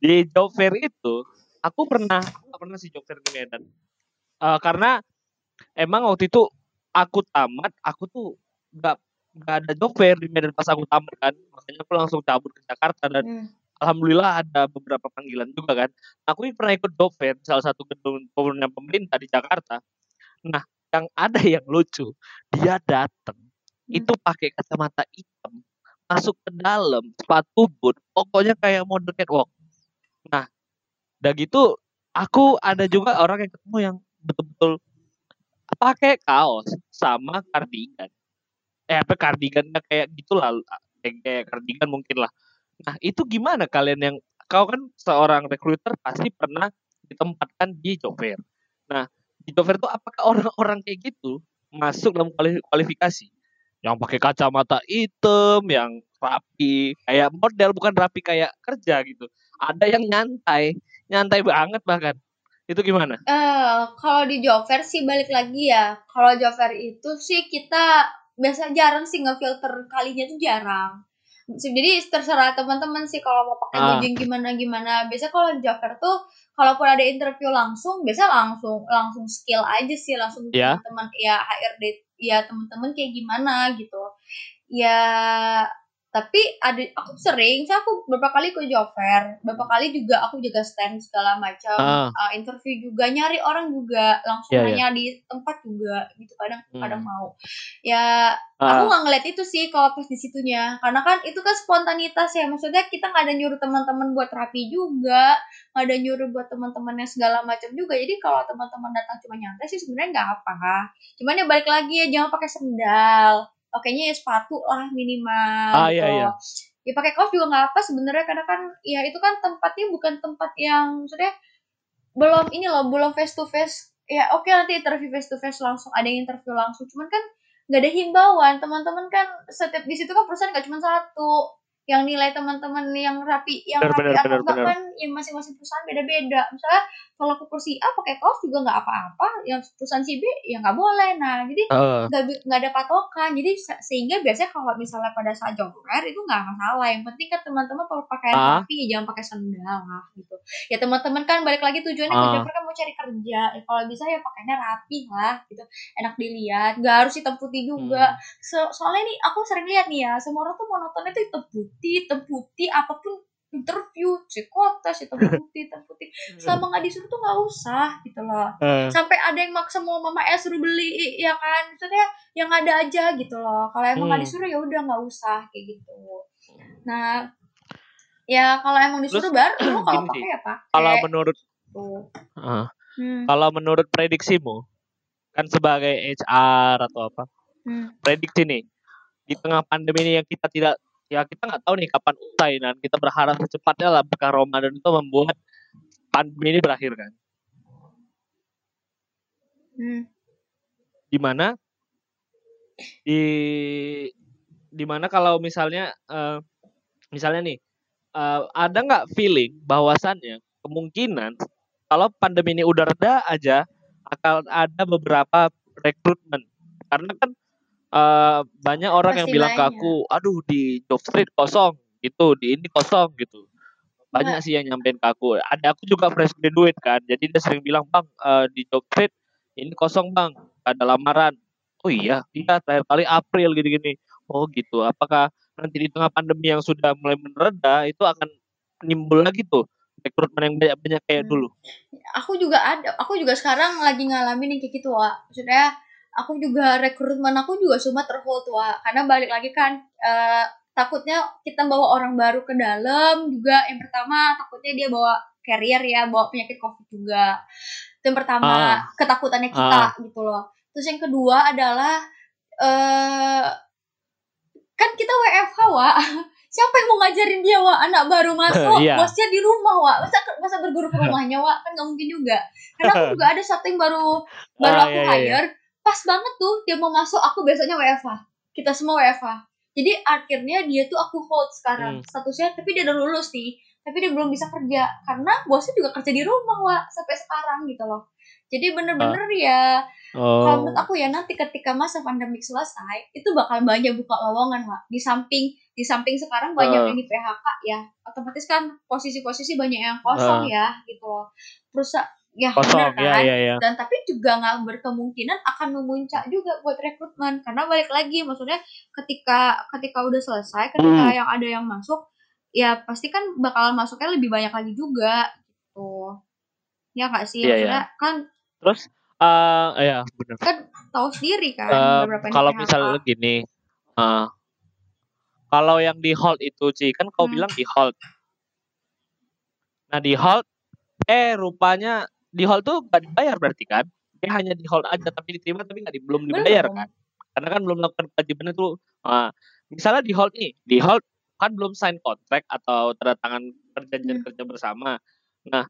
Di job fair itu, aku pernah, aku pernah sih job fair di Medan. Eh, karena emang waktu itu aku tamat, aku tuh nggak nggak ada job fair di Medan pas aku tamat kan, makanya aku langsung cabut ke Jakarta dan Hmm. alhamdulillah ada beberapa panggilan juga kan. Aku ini pernah ikut job fair salah satu gedung pemerintahan pemerintah di Jakarta. Nah, yang ada yang lucu, dia datang itu pakai kacamata hitam, masuk ke dalam sepatu boot, pokoknya kayak model catwalk. Nah, udah gitu aku ada juga orang yang ketemu yang betul-betul pakai kaos sama kardigan. Eh, apa kardigan kayak gitulah, kayak, kayak kardigan mungkin lah. Nah, itu gimana kalian yang kau kan seorang recruiter pasti pernah ditempatkan di job. Nah, di job fair itu apakah orang-orang kayak gitu masuk dalam kuali- kualifikasi? Yang pakai kacamata hitam, yang rapi, kayak model bukan rapi kayak kerja gitu. Ada yang nyantai, nyantai banget bahkan. Itu gimana? Eh, kalau di job fair sih balik lagi ya. Kalau job fair itu sih kita biasa jarang sih ngefilter kalinya tuh jarang. Jadi terserah teman-teman sih kalau mau pakai Ah. gimana gimana. Biasa kalau di fair tuh kalaupun ada interview langsung, biasa langsung langsung skill aja sih langsung Ya. teman-teman ya HRD ya teman-teman kayak gimana gitu. Ya tapi ada aku sering, saya aku beberapa kali ke job fair, beberapa kali juga aku jaga stand segala macam Ah. uh, interview juga nyari orang juga langsung Iya, nanya di tempat juga gitu kadang Hmm. kadang mau. Ya aku Ah, nggak ngeliat itu sih kalau pas di situnya karena kan itu kan spontanitas ya maksudnya kita nggak ada nyuruh teman-teman buat rapi juga nggak ada nyuruh buat teman-teman yang segala macam juga jadi kalau teman-teman datang cuma nyantai sih sebenarnya nggak apa cuman ya balik lagi ya jangan pakai sendal pakainya ya sepatu lah minimal Ah, gitu. iya, iya. ya pakai kaos juga nggak apa sebenarnya karena kan ya itu kan tempatnya bukan tempat yang maksudnya belum ini loh belum face to face. Ya oke nanti interview face to face langsung ada yang interview langsung. Cuman kan nggak ada himbauan. Teman-teman kan setiap di situ kan perusahaan nggak cuma satu yang nilai teman-teman yang rapi yang Benar, rapi benar, atau benar, enggak benar. kan yang masing-masing perusahaan beda-beda. Misalnya kalau ke kursi A pakai kaos juga nggak apa-apa yang perusahaan si B ya nggak boleh. Nah jadi nggak nggak ada patokan. Jadi se- sehingga biasanya kalau misalnya pada saat job fair itu nggak masalah. Yang penting kan teman-teman kalau pakaian Ah. rapi ya jangan pakai sendal lah gitu. Ya teman-teman kan balik lagi tujuannya ke Ah. job fair kan mau cari kerja. Ya, kalau bisa ya pakainya rapi lah gitu. Enak dilihat. Nggak harus hitam putih juga. Hmm. So- soalnya nih aku sering lihat nih ya semua orang tuh monotonnya tuh hitam putih putih apa pun interview psikotes hitam putih putih selama nggak disuruh tuh nggak usah gitu loh. Eh, sampai ada yang maksa mau mama es suruh beli ya kan? Maksudnya yang ada aja gitu loh. Kalau emang nggak Hmm. disuruh ya udah nggak usah kayak gitu. Nah ya kalau emang disuruh Terus, baru lu kalau pakai ya pakai kalau menurut tuh eh, hmm, kalau menurut prediksimu kan sebagai HR atau apa hmm. prediksi nih di tengah pandemi ini yang kita tidak ya kita nggak tahu nih kapan usai dan kita berharap secepatnya lah berkah Ramadan itu membuat pandemi ini berakhir kan? Hmm. di mana? Di di mana kalau misalnya eh, misalnya nih eh, ada nggak feeling bahwasannya kemungkinan kalau pandemi ini udah reda aja akan ada beberapa rekrutmen? Karena kan eh, banyak orang yang Pasti bilang ke banyak. aku aduh di job street kosong gitu di ini kosong gitu. Banyak sih yang nyampein ke aku. Ada aku juga fresh graduate kan jadi dia sering bilang bang eh, di job street ini kosong bang ada lamaran. Oh iya iya terakhir kali April gini-gini. Oh gitu apakah nanti di tengah pandemi yang sudah mulai mereda itu akan nimbul lagi tuh rekrutmen yang banyak-banyak kayak Hmm. dulu? Aku juga ada aku juga sekarang lagi ngalamin yang kayak gitu wa maksudnya aku juga rekrutmen aku juga cuma terhold wa karena balik lagi kan eh, takutnya kita bawa orang baru ke dalam juga. Yang pertama takutnya dia bawa carrier ya bawa penyakit covid juga. Itu yang pertama Ah. ketakutannya kita gitu loh. Terus yang kedua adalah eh kan kita WFH wa. [LAUGHS] Siapa yang mau ngajarin dia wa? Anak baru masuk [LAUGHS] Iya. bosnya di rumah wa. Masa masa berguru ke rumahnya wa? Kan nggak mungkin juga. Karena aku [LAUGHS] juga ada satu yang baru baru Ah, aku iya, iya, iya. Pas banget tuh dia mau masuk aku besoknya WFA kita semua WFA jadi akhirnya dia tuh aku hold sekarang Hmm. statusnya tapi dia udah lulus nih tapi dia belum bisa kerja karena bosnya juga kerja di rumah wa sampai sekarang gitu loh jadi bener-bener ya kalau Oh. menurut aku ya nanti ketika masa pandemik selesai itu bakal banyak buka lowongan Wak. di samping di samping sekarang banyak Ah. yang di PHK ya otomatis kan posisi-posisi banyak yang kosong ya gitu loh perusahaan ya. Kosong, bener ya, kan ya, ya. dan tapi juga nggak berkemungkinan akan memuncak juga buat rekrutmen karena balik lagi maksudnya ketika ketika udah selesai ketika Hmm. yang ada yang masuk ya pasti kan bakalan masuknya lebih banyak lagi juga gitu ya nggak sih iya. maksudnya kan Terus, eh ya benar. tahu sendiri kan di kalau misalnya gini, eh, kalau yang di hold itu Ci, kan kau Hmm. bilang di hold. Nah di hold, eh rupanya di hold tuh gak dibayar berarti kan? Dia hanya di hold aja tapi diterima tapi nggak di, belum dibayar Belum. kan? Karena kan belum melakukan kewajiban itu. Nah, misalnya di hold nih, di hold kan belum sign kontrak atau tanda tangan perjanjian Hmm. kerja bersama. Nah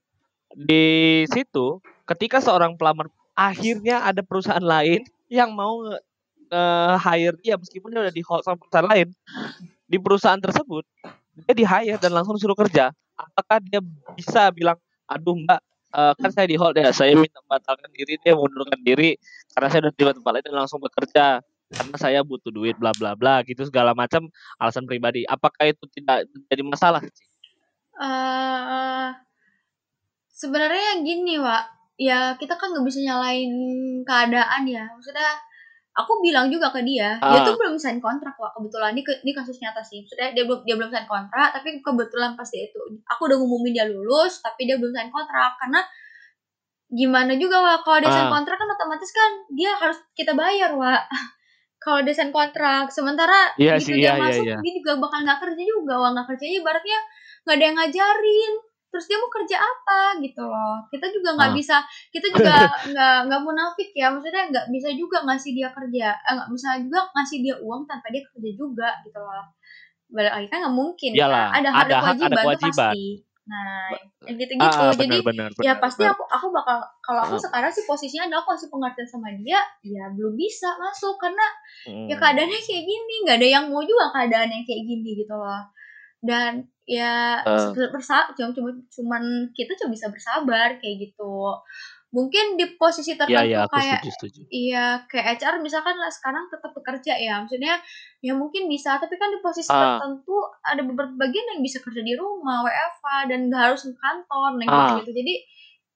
di situ ketika seorang pelamar akhirnya ada perusahaan lain yang mau eh hire dia meskipun dia udah di hold sama perusahaan lain di perusahaan tersebut dia di hire dan langsung suruh kerja apakah dia bisa bilang aduh mbak eh, kan saya di hold ya saya minta membatalkan diri deh mundurkan diri karena saya udah tiba tempat lain dan langsung bekerja. Karena saya butuh duit bla bla bla gitu segala macam alasan pribadi. Apakah itu tidak jadi masalah sih eh sebenarnya yang gini Wak. Ya kita kan nggak bisa nyalain keadaan ya. Maksudnya aku bilang juga ke dia dia Ah. tuh belum sign kontrak Wak kebetulan ini ini kasus nyata sih maksudnya dia belum dia belum sign kontrak tapi kebetulan pas dia itu aku udah ngumumin dia lulus tapi dia belum sign kontrak karena gimana juga Wak kalau dia sign Ah. kontrak kan otomatis kan dia harus kita bayar Wak [LAUGHS] kalau dia sign kontrak sementara Iya begitu sih, dia iya, iya, masuk iya. dia juga bakal nggak kerja juga Wak nggak kerja ibaratnya nggak ada yang ngajarin terus dia mau kerja apa gitu loh kita juga nggak Ah. bisa kita juga [LAUGHS] nggak nggak munafik ya maksudnya nggak bisa juga ngasih dia kerja eh, nggak bisa juga ngasih dia uang tanpa dia kerja juga gitu loh balik lagi kan nggak mungkin kan. Iyalah, ada ada ada hak, ada kewajiban, kewajiban. pasti nah yang gitu Ah, gitu ah, jadi benar, benar, ya pasti benar. aku aku bakal kalau aku Ah. sekarang sih posisinya adalah aku kasih pengertian sama dia ya belum bisa masuk karena ya Hmm. keadaannya kayak gini nggak ada yang mau juga keadaan yang kayak gini gitu loh dan ya Eh. bersa cuma cuma cuman kita cuma bisa bersabar kayak gitu mungkin di posisi Iya, tertentu iya, aku kayak setuju, setuju. iya kayak HR misalkan lah sekarang tetap bekerja ya maksudnya ya mungkin bisa tapi kan di posisi Ah. tertentu ada beberapa bagian yang bisa kerja di rumah WFA dan nggak harus ke kantor nah Ah. gitu, jadi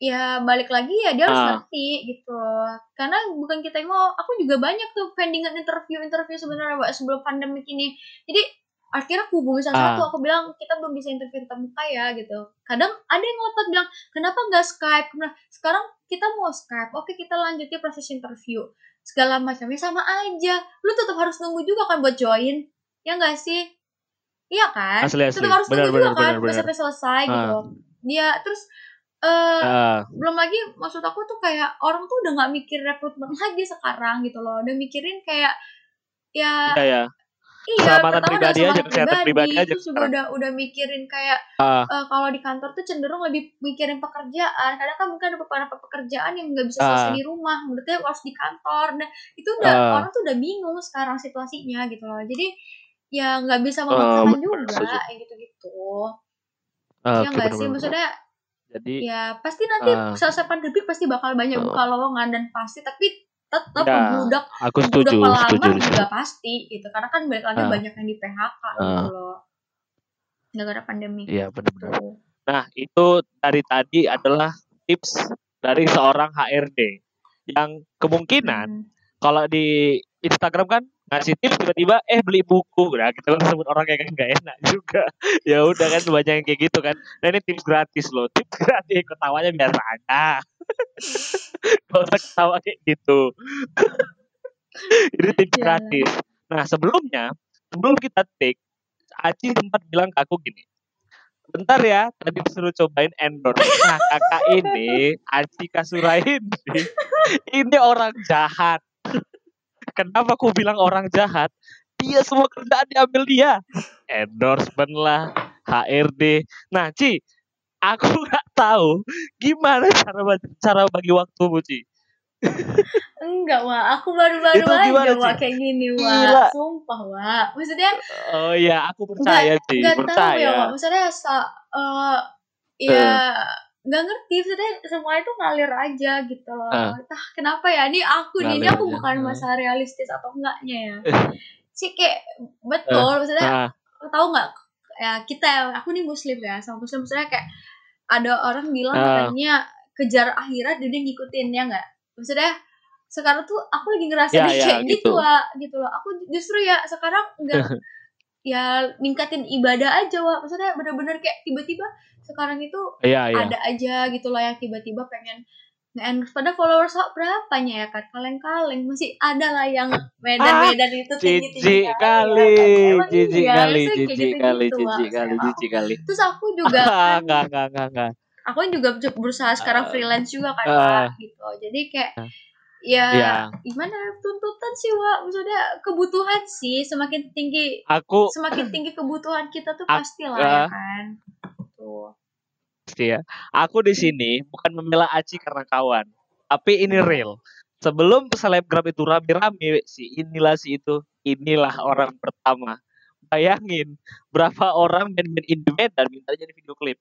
ya balik lagi ya dia harus Ah. ngerti gitu karena bukan kita yang mau aku juga banyak tuh pendingan interview interview sebenarnya sebelum pandemi ini jadi akhirnya aku hubungi salah Ah. satu aku bilang kita belum bisa interview tetap muka ya gitu kadang ada yang ngotot bilang kenapa nggak Skype nah sekarang kita mau Skype oke kita lanjutin proses interview segala macamnya sama aja lu tetap harus nunggu juga kan buat join ya nggak sih iya kan Asli, asli. tetap harus Benar, nunggu benar, juga kan benar, benar. sampai selesai Ah. gitu dia terus eh Ah, belum lagi maksud aku tuh kayak orang tuh udah nggak mikir rekrutmen lagi sekarang gitu loh udah mikirin kayak ya iya ya. Iya pertama pribadi udah aja, kesehatan pribadi. aja terus juga udah udah mikirin kayak Ah, eh, kalau di kantor tuh cenderung lebih mikirin pekerjaan. Kadang kan mungkin ada beberapa pekerjaan yang nggak bisa Ah. selesai di rumah. Menurutnya harus di kantor. Nah itu udah Ah. orang tuh udah bingung sekarang situasinya gitu loh. Jadi ya nggak bisa Ah, memaksakan benar, juga setuju. kayak gitu gitu ah, ya nggak sih? maksudnya Jadi, ya pasti nanti Ah. selesai pandemi pasti bakal banyak Oh. buka lowongan dan pasti. Tapi tetap Ya, membludak aku membludak setuju, setuju di juga pasti gitu karena kan balik lagi Ah. banyak yang di PHK Ah. gitu loh gara-gara pandemi Iya, benar-benar. Tuh. Nah, itu dari tadi adalah tips dari seorang HRD yang kemungkinan Hmm. kalau di Instagram kan ngasih tips tiba-tiba eh beli buku. Nah kita kan sebut orang kayak nggak enak juga. [LAUGHS] Ya udah kan banyak yang kayak gitu kan. Nah ini tips gratis loh. Tips gratis ketawanya biasa aja [LAUGHS] gak usah ketawa kayak gitu. [LAUGHS] Ini tips Jalan. gratis. Nah sebelumnya sebelum kita take Aci sempat bilang ke aku gini bentar ya tadi disuruh cobain endorse. Nah kakak ini Aci Kasura ini ini orang jahat kenapa aku bilang orang jahat dia semua kerjaan diambil dia endorsement lah, HRD. Nah, Ci, aku [LAUGHS] nggak tahu gimana cara cara bagi waktumu, Ci. Enggak, Wak. Aku baru-baru aja, Wak, kayak gini, Wak. Sumpah, Wak. Maksudnya Oh iya, aku percaya, Ci. Percaya. tahu ya, Wak. Maksudnya uh, ya nggak ngerti maksudnya semua itu ngalir aja gitu loh. Entah kenapa ya. Ini aku nih, ini aku aja. bukan masalah realistis atau enggaknya ya. sih kayak betul uh. maksudnya uh. tahu nggak ya kita aku nih muslim ya sama muslim maksudnya kayak ada orang bilang uh. katanya kejar akhirat dia ngikutin ya nggak maksudnya sekarang tuh aku lagi ngerasa ya, ya, kayak gitu. gitu lah gitu loh aku justru ya sekarang enggak [LAUGHS] ya ningkatin ibadah aja wah maksudnya bener-bener kayak tiba-tiba sekarang itu ya, ya. ada aja gitu loh yang tiba-tiba pengen nge pada followers berapanya ya kan kaleng-kaleng. Masih ada lah yang medan-medan itu tinggi-tinggi. kali cici kali cici kali cici kali cici kali. Terus aku juga kan, enggak enggak enggak enggak aku juga [LAUGHS] berusaha sekarang freelance juga kan uh, gitu. Jadi kayak ya, ya gimana tuntutan sih wa maksudnya kebutuhan sih semakin tinggi aku semakin tinggi kebutuhan kita tuh pasti lah uh, ya kan. Tuh pasti ya. Aku di sini bukan membela Aci karena kawan, tapi ini real. Sebelum selebgram itu rame-rame si inilah si itu, inilah orang pertama. Bayangin berapa orang main-main indie dan minta jadi video klip.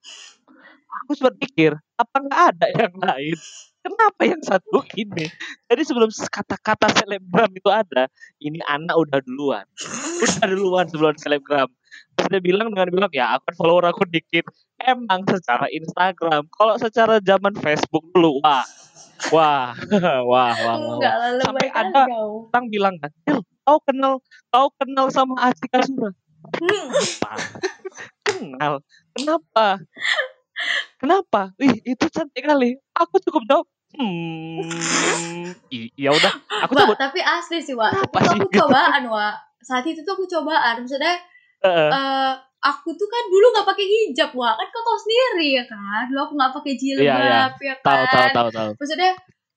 Aku sempat pikir, apa nggak ada yang lain? Kenapa yang satu ini? Jadi sebelum kata-kata selebgram itu ada, ini anak udah duluan. Udah duluan sebelum selebgram dia bilang dengan bilang ya aku follower aku dikit. Emang secara Instagram kalau secara zaman Facebook dulu wah wah [LAUGHS] wah wah, wah. sampai ada orang bilang kan kau kenal kau kenal sama Atika Sura? Kenal? Kenapa? Kenapa? Wih, itu cantik kali. Aku cukup jawab hmm. Ya udah aku coba tapi asli sih wa itu aku cobaan wa saat itu tuh aku cobaan. Maksudnya uh, uh, aku tuh kan dulu nggak pakai hijab wah kan kau tahu sendiri ya kan dulu aku nggak pakai jilbab yeah, yeah. ya kan tahu tahu tahu tahu maksudnya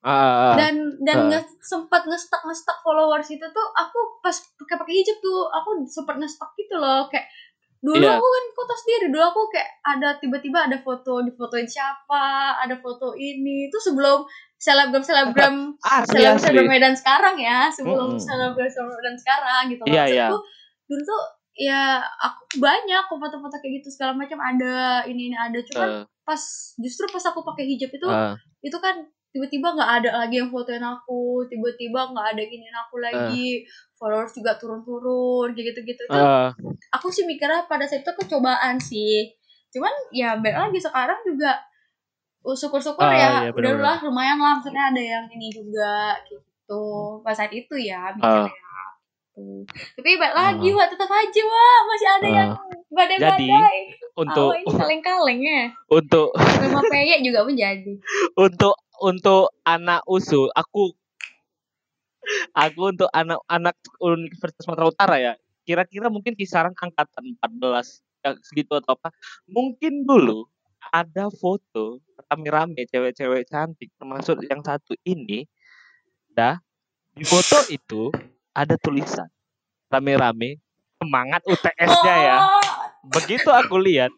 uh, dan dan uh. nge, sempat ngestak ngestak followers itu tuh aku pas pakai pakai hijab tuh aku sempat ngestak gitu loh kayak dulu yeah. aku kan kau tahu sendiri dulu aku kayak ada tiba-tiba ada foto di fotoin siapa ada foto ini itu sebelum selebgram selebgram selebgram selebgram Medan sekarang ya sebelum mm -hmm. selebgram selebgram Medan sekarang gitu loh yeah, yeah. dulu tuh ya aku banyak kok foto-foto kayak gitu segala macam. Ada ini ini ada. Cuman uh. pas justru pas aku pakai hijab itu uh. itu kan tiba-tiba nggak ada lagi yang fotoin aku tiba-tiba nggak ada giniin aku lagi uh. followers juga turun-turun kayak gitu-gitu. Itu uh. aku sih mikirnya pada saat itu kecobaan sih. Cuman ya balik lagi sekarang juga syukur-syukur uh, ya iya, udahlah lumayan lah. Maksudnya ada yang ini juga gitu. Pas saat itu ya mikirnya. uh gitu. Tapi balik lagi uh. wah tetap aja wah masih ada uh. yang badai-badai. Jadi untuk oh, kaleng-kaleng ya. Untuk memang peyek juga menjadi. [LAUGHS] untuk untuk anak usul aku aku untuk anak-anak Universitas Sumatera Utara ya kira-kira mungkin kisaran angkatan 14 ya, segitu atau apa mungkin dulu ada foto rame-rame cewek-cewek cantik termasuk yang satu ini dah di foto itu ada tulisan rame-rame semangat UTS-nya ya. Oh. Begitu aku lihat,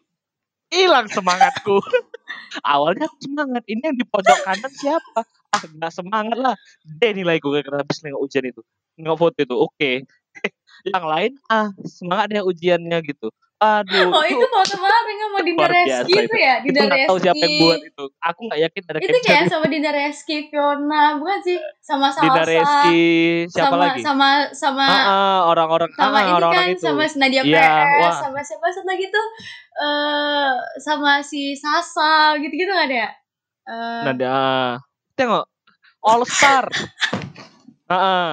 hilang semangatku. [LAUGHS] Awalnya aku semangat. Ini yang di pojok kanan siapa? Ah, nggak semangat lah. D nilai gue karena habis nengok ujian itu. Nengok foto itu, oke. Okay. [LAUGHS] yang lain, ah semangat ya ujiannya gitu. Aduh. Oh itu foto mana yang sama Dinda Reski itu ya? Itu Reski. tahu siapa yang buat itu. Aku nggak yakin ada Itu kayak sama Dinda Reski, Fiona, bukan sih? Sama Salsa. Dinda Reski, siapa sama, lagi? Sama sama ah, orang-orang sama ah, ini orang -orang kan itu. sama Nadia ya, PS, wah. sama siapa satu lagi tuh eh sama si Sasa gitu-gitu nggak ada ya? Uh, Nadia. Tengok All Star. uh, [LAUGHS] uh.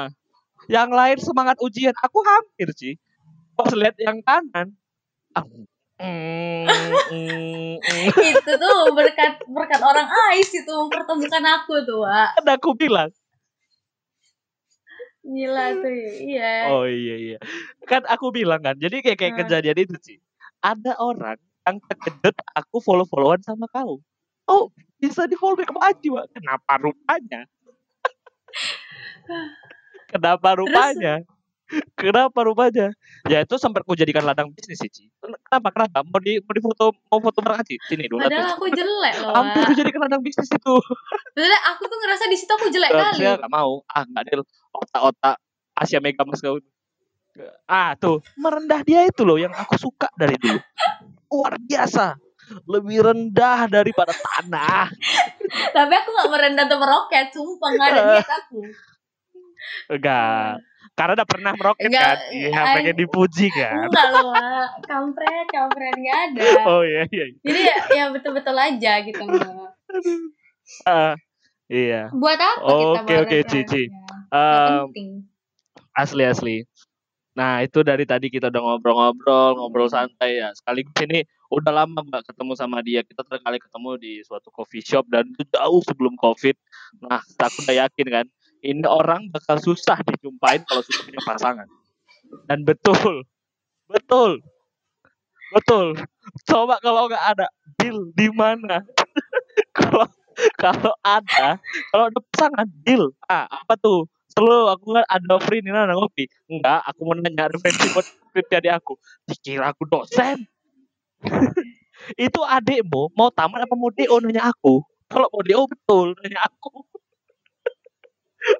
Yang lain semangat ujian. Aku hampir sih. Pas lihat yang kanan, Mm, mm, mm. itu tuh berkat berkat orang Ais itu mempertemukan aku tuh, Wak. Kan aku bilang. Gila tuh, iya. Oh iya iya. Kan aku bilang kan, jadi kayak kayak hmm. kejadian itu sih. Ada orang yang terkejut aku follow-followan sama kau. Oh, bisa di follow kamu aja, Wak. Kenapa rupanya? [LAUGHS] Kenapa rupanya? Terus, Kenapa rupanya? Ya itu sempat ku jadikan ladang bisnis sih, Ci. Kenapa? Kenapa? Mau di mau di foto mau foto bareng Ci? Sini dulu. Padahal aku jelek loh. Hampir ku jadikan ladang bisnis itu. Padahal aku tuh ngerasa di situ aku jelek kali. Saya gak mau. Ah, enggak deal. Otak-otak Asia Mega Mas kau. Ah, tuh. Merendah dia itu loh yang aku suka dari dulu. Luar biasa. Lebih rendah daripada tanah. Tapi aku gak merendah atau meroket, sumpah gak ada niat aku. Enggak. Karena udah pernah meroket Enggak, kan. Iya, I- pengen dipuji kan. Enggak loh, kampret, kampret gak ada. Oh iya iya. iya. Jadi ya, ya betul-betul aja gitu. Ah, iya. Buat apa kita Oke, oke, Cici. penting. asli asli. Nah itu dari tadi kita udah ngobrol-ngobrol, ngobrol santai ya. Sekaligus ini udah lama nggak ketemu sama dia. Kita terakhir kali ketemu di suatu coffee shop dan itu jauh sebelum covid. Nah aku udah yakin kan, ini orang bakal susah dijumpain kalau sudah punya pasangan. Dan betul, betul, betul. Coba kalau nggak ada, deal di mana? [LAUGHS] kalau kalau ada, kalau ada pasangan, deal. Ah apa tuh? Selalu aku kan ada free nih nana ngopi. Enggak, aku mau nanya referensi buat skripsi adik aku. Dikira aku dosen. [LAUGHS] itu adikmu mau tamat apa mau DO nanya aku. Kalau mau DO betul nanya aku.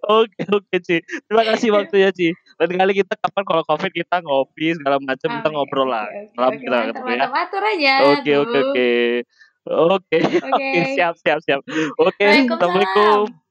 Oke oke Ci. Terima kasih [LAUGHS] waktunya Ci. Lain kali kita kapan kalau covid kita ngopi segala macam kita ngobrol lah. oke, kita ketemu ya. mantap, atur aja. Oke oke oke. [LAUGHS] Oke Oke. siap siap siap. Oke assalamualaikum.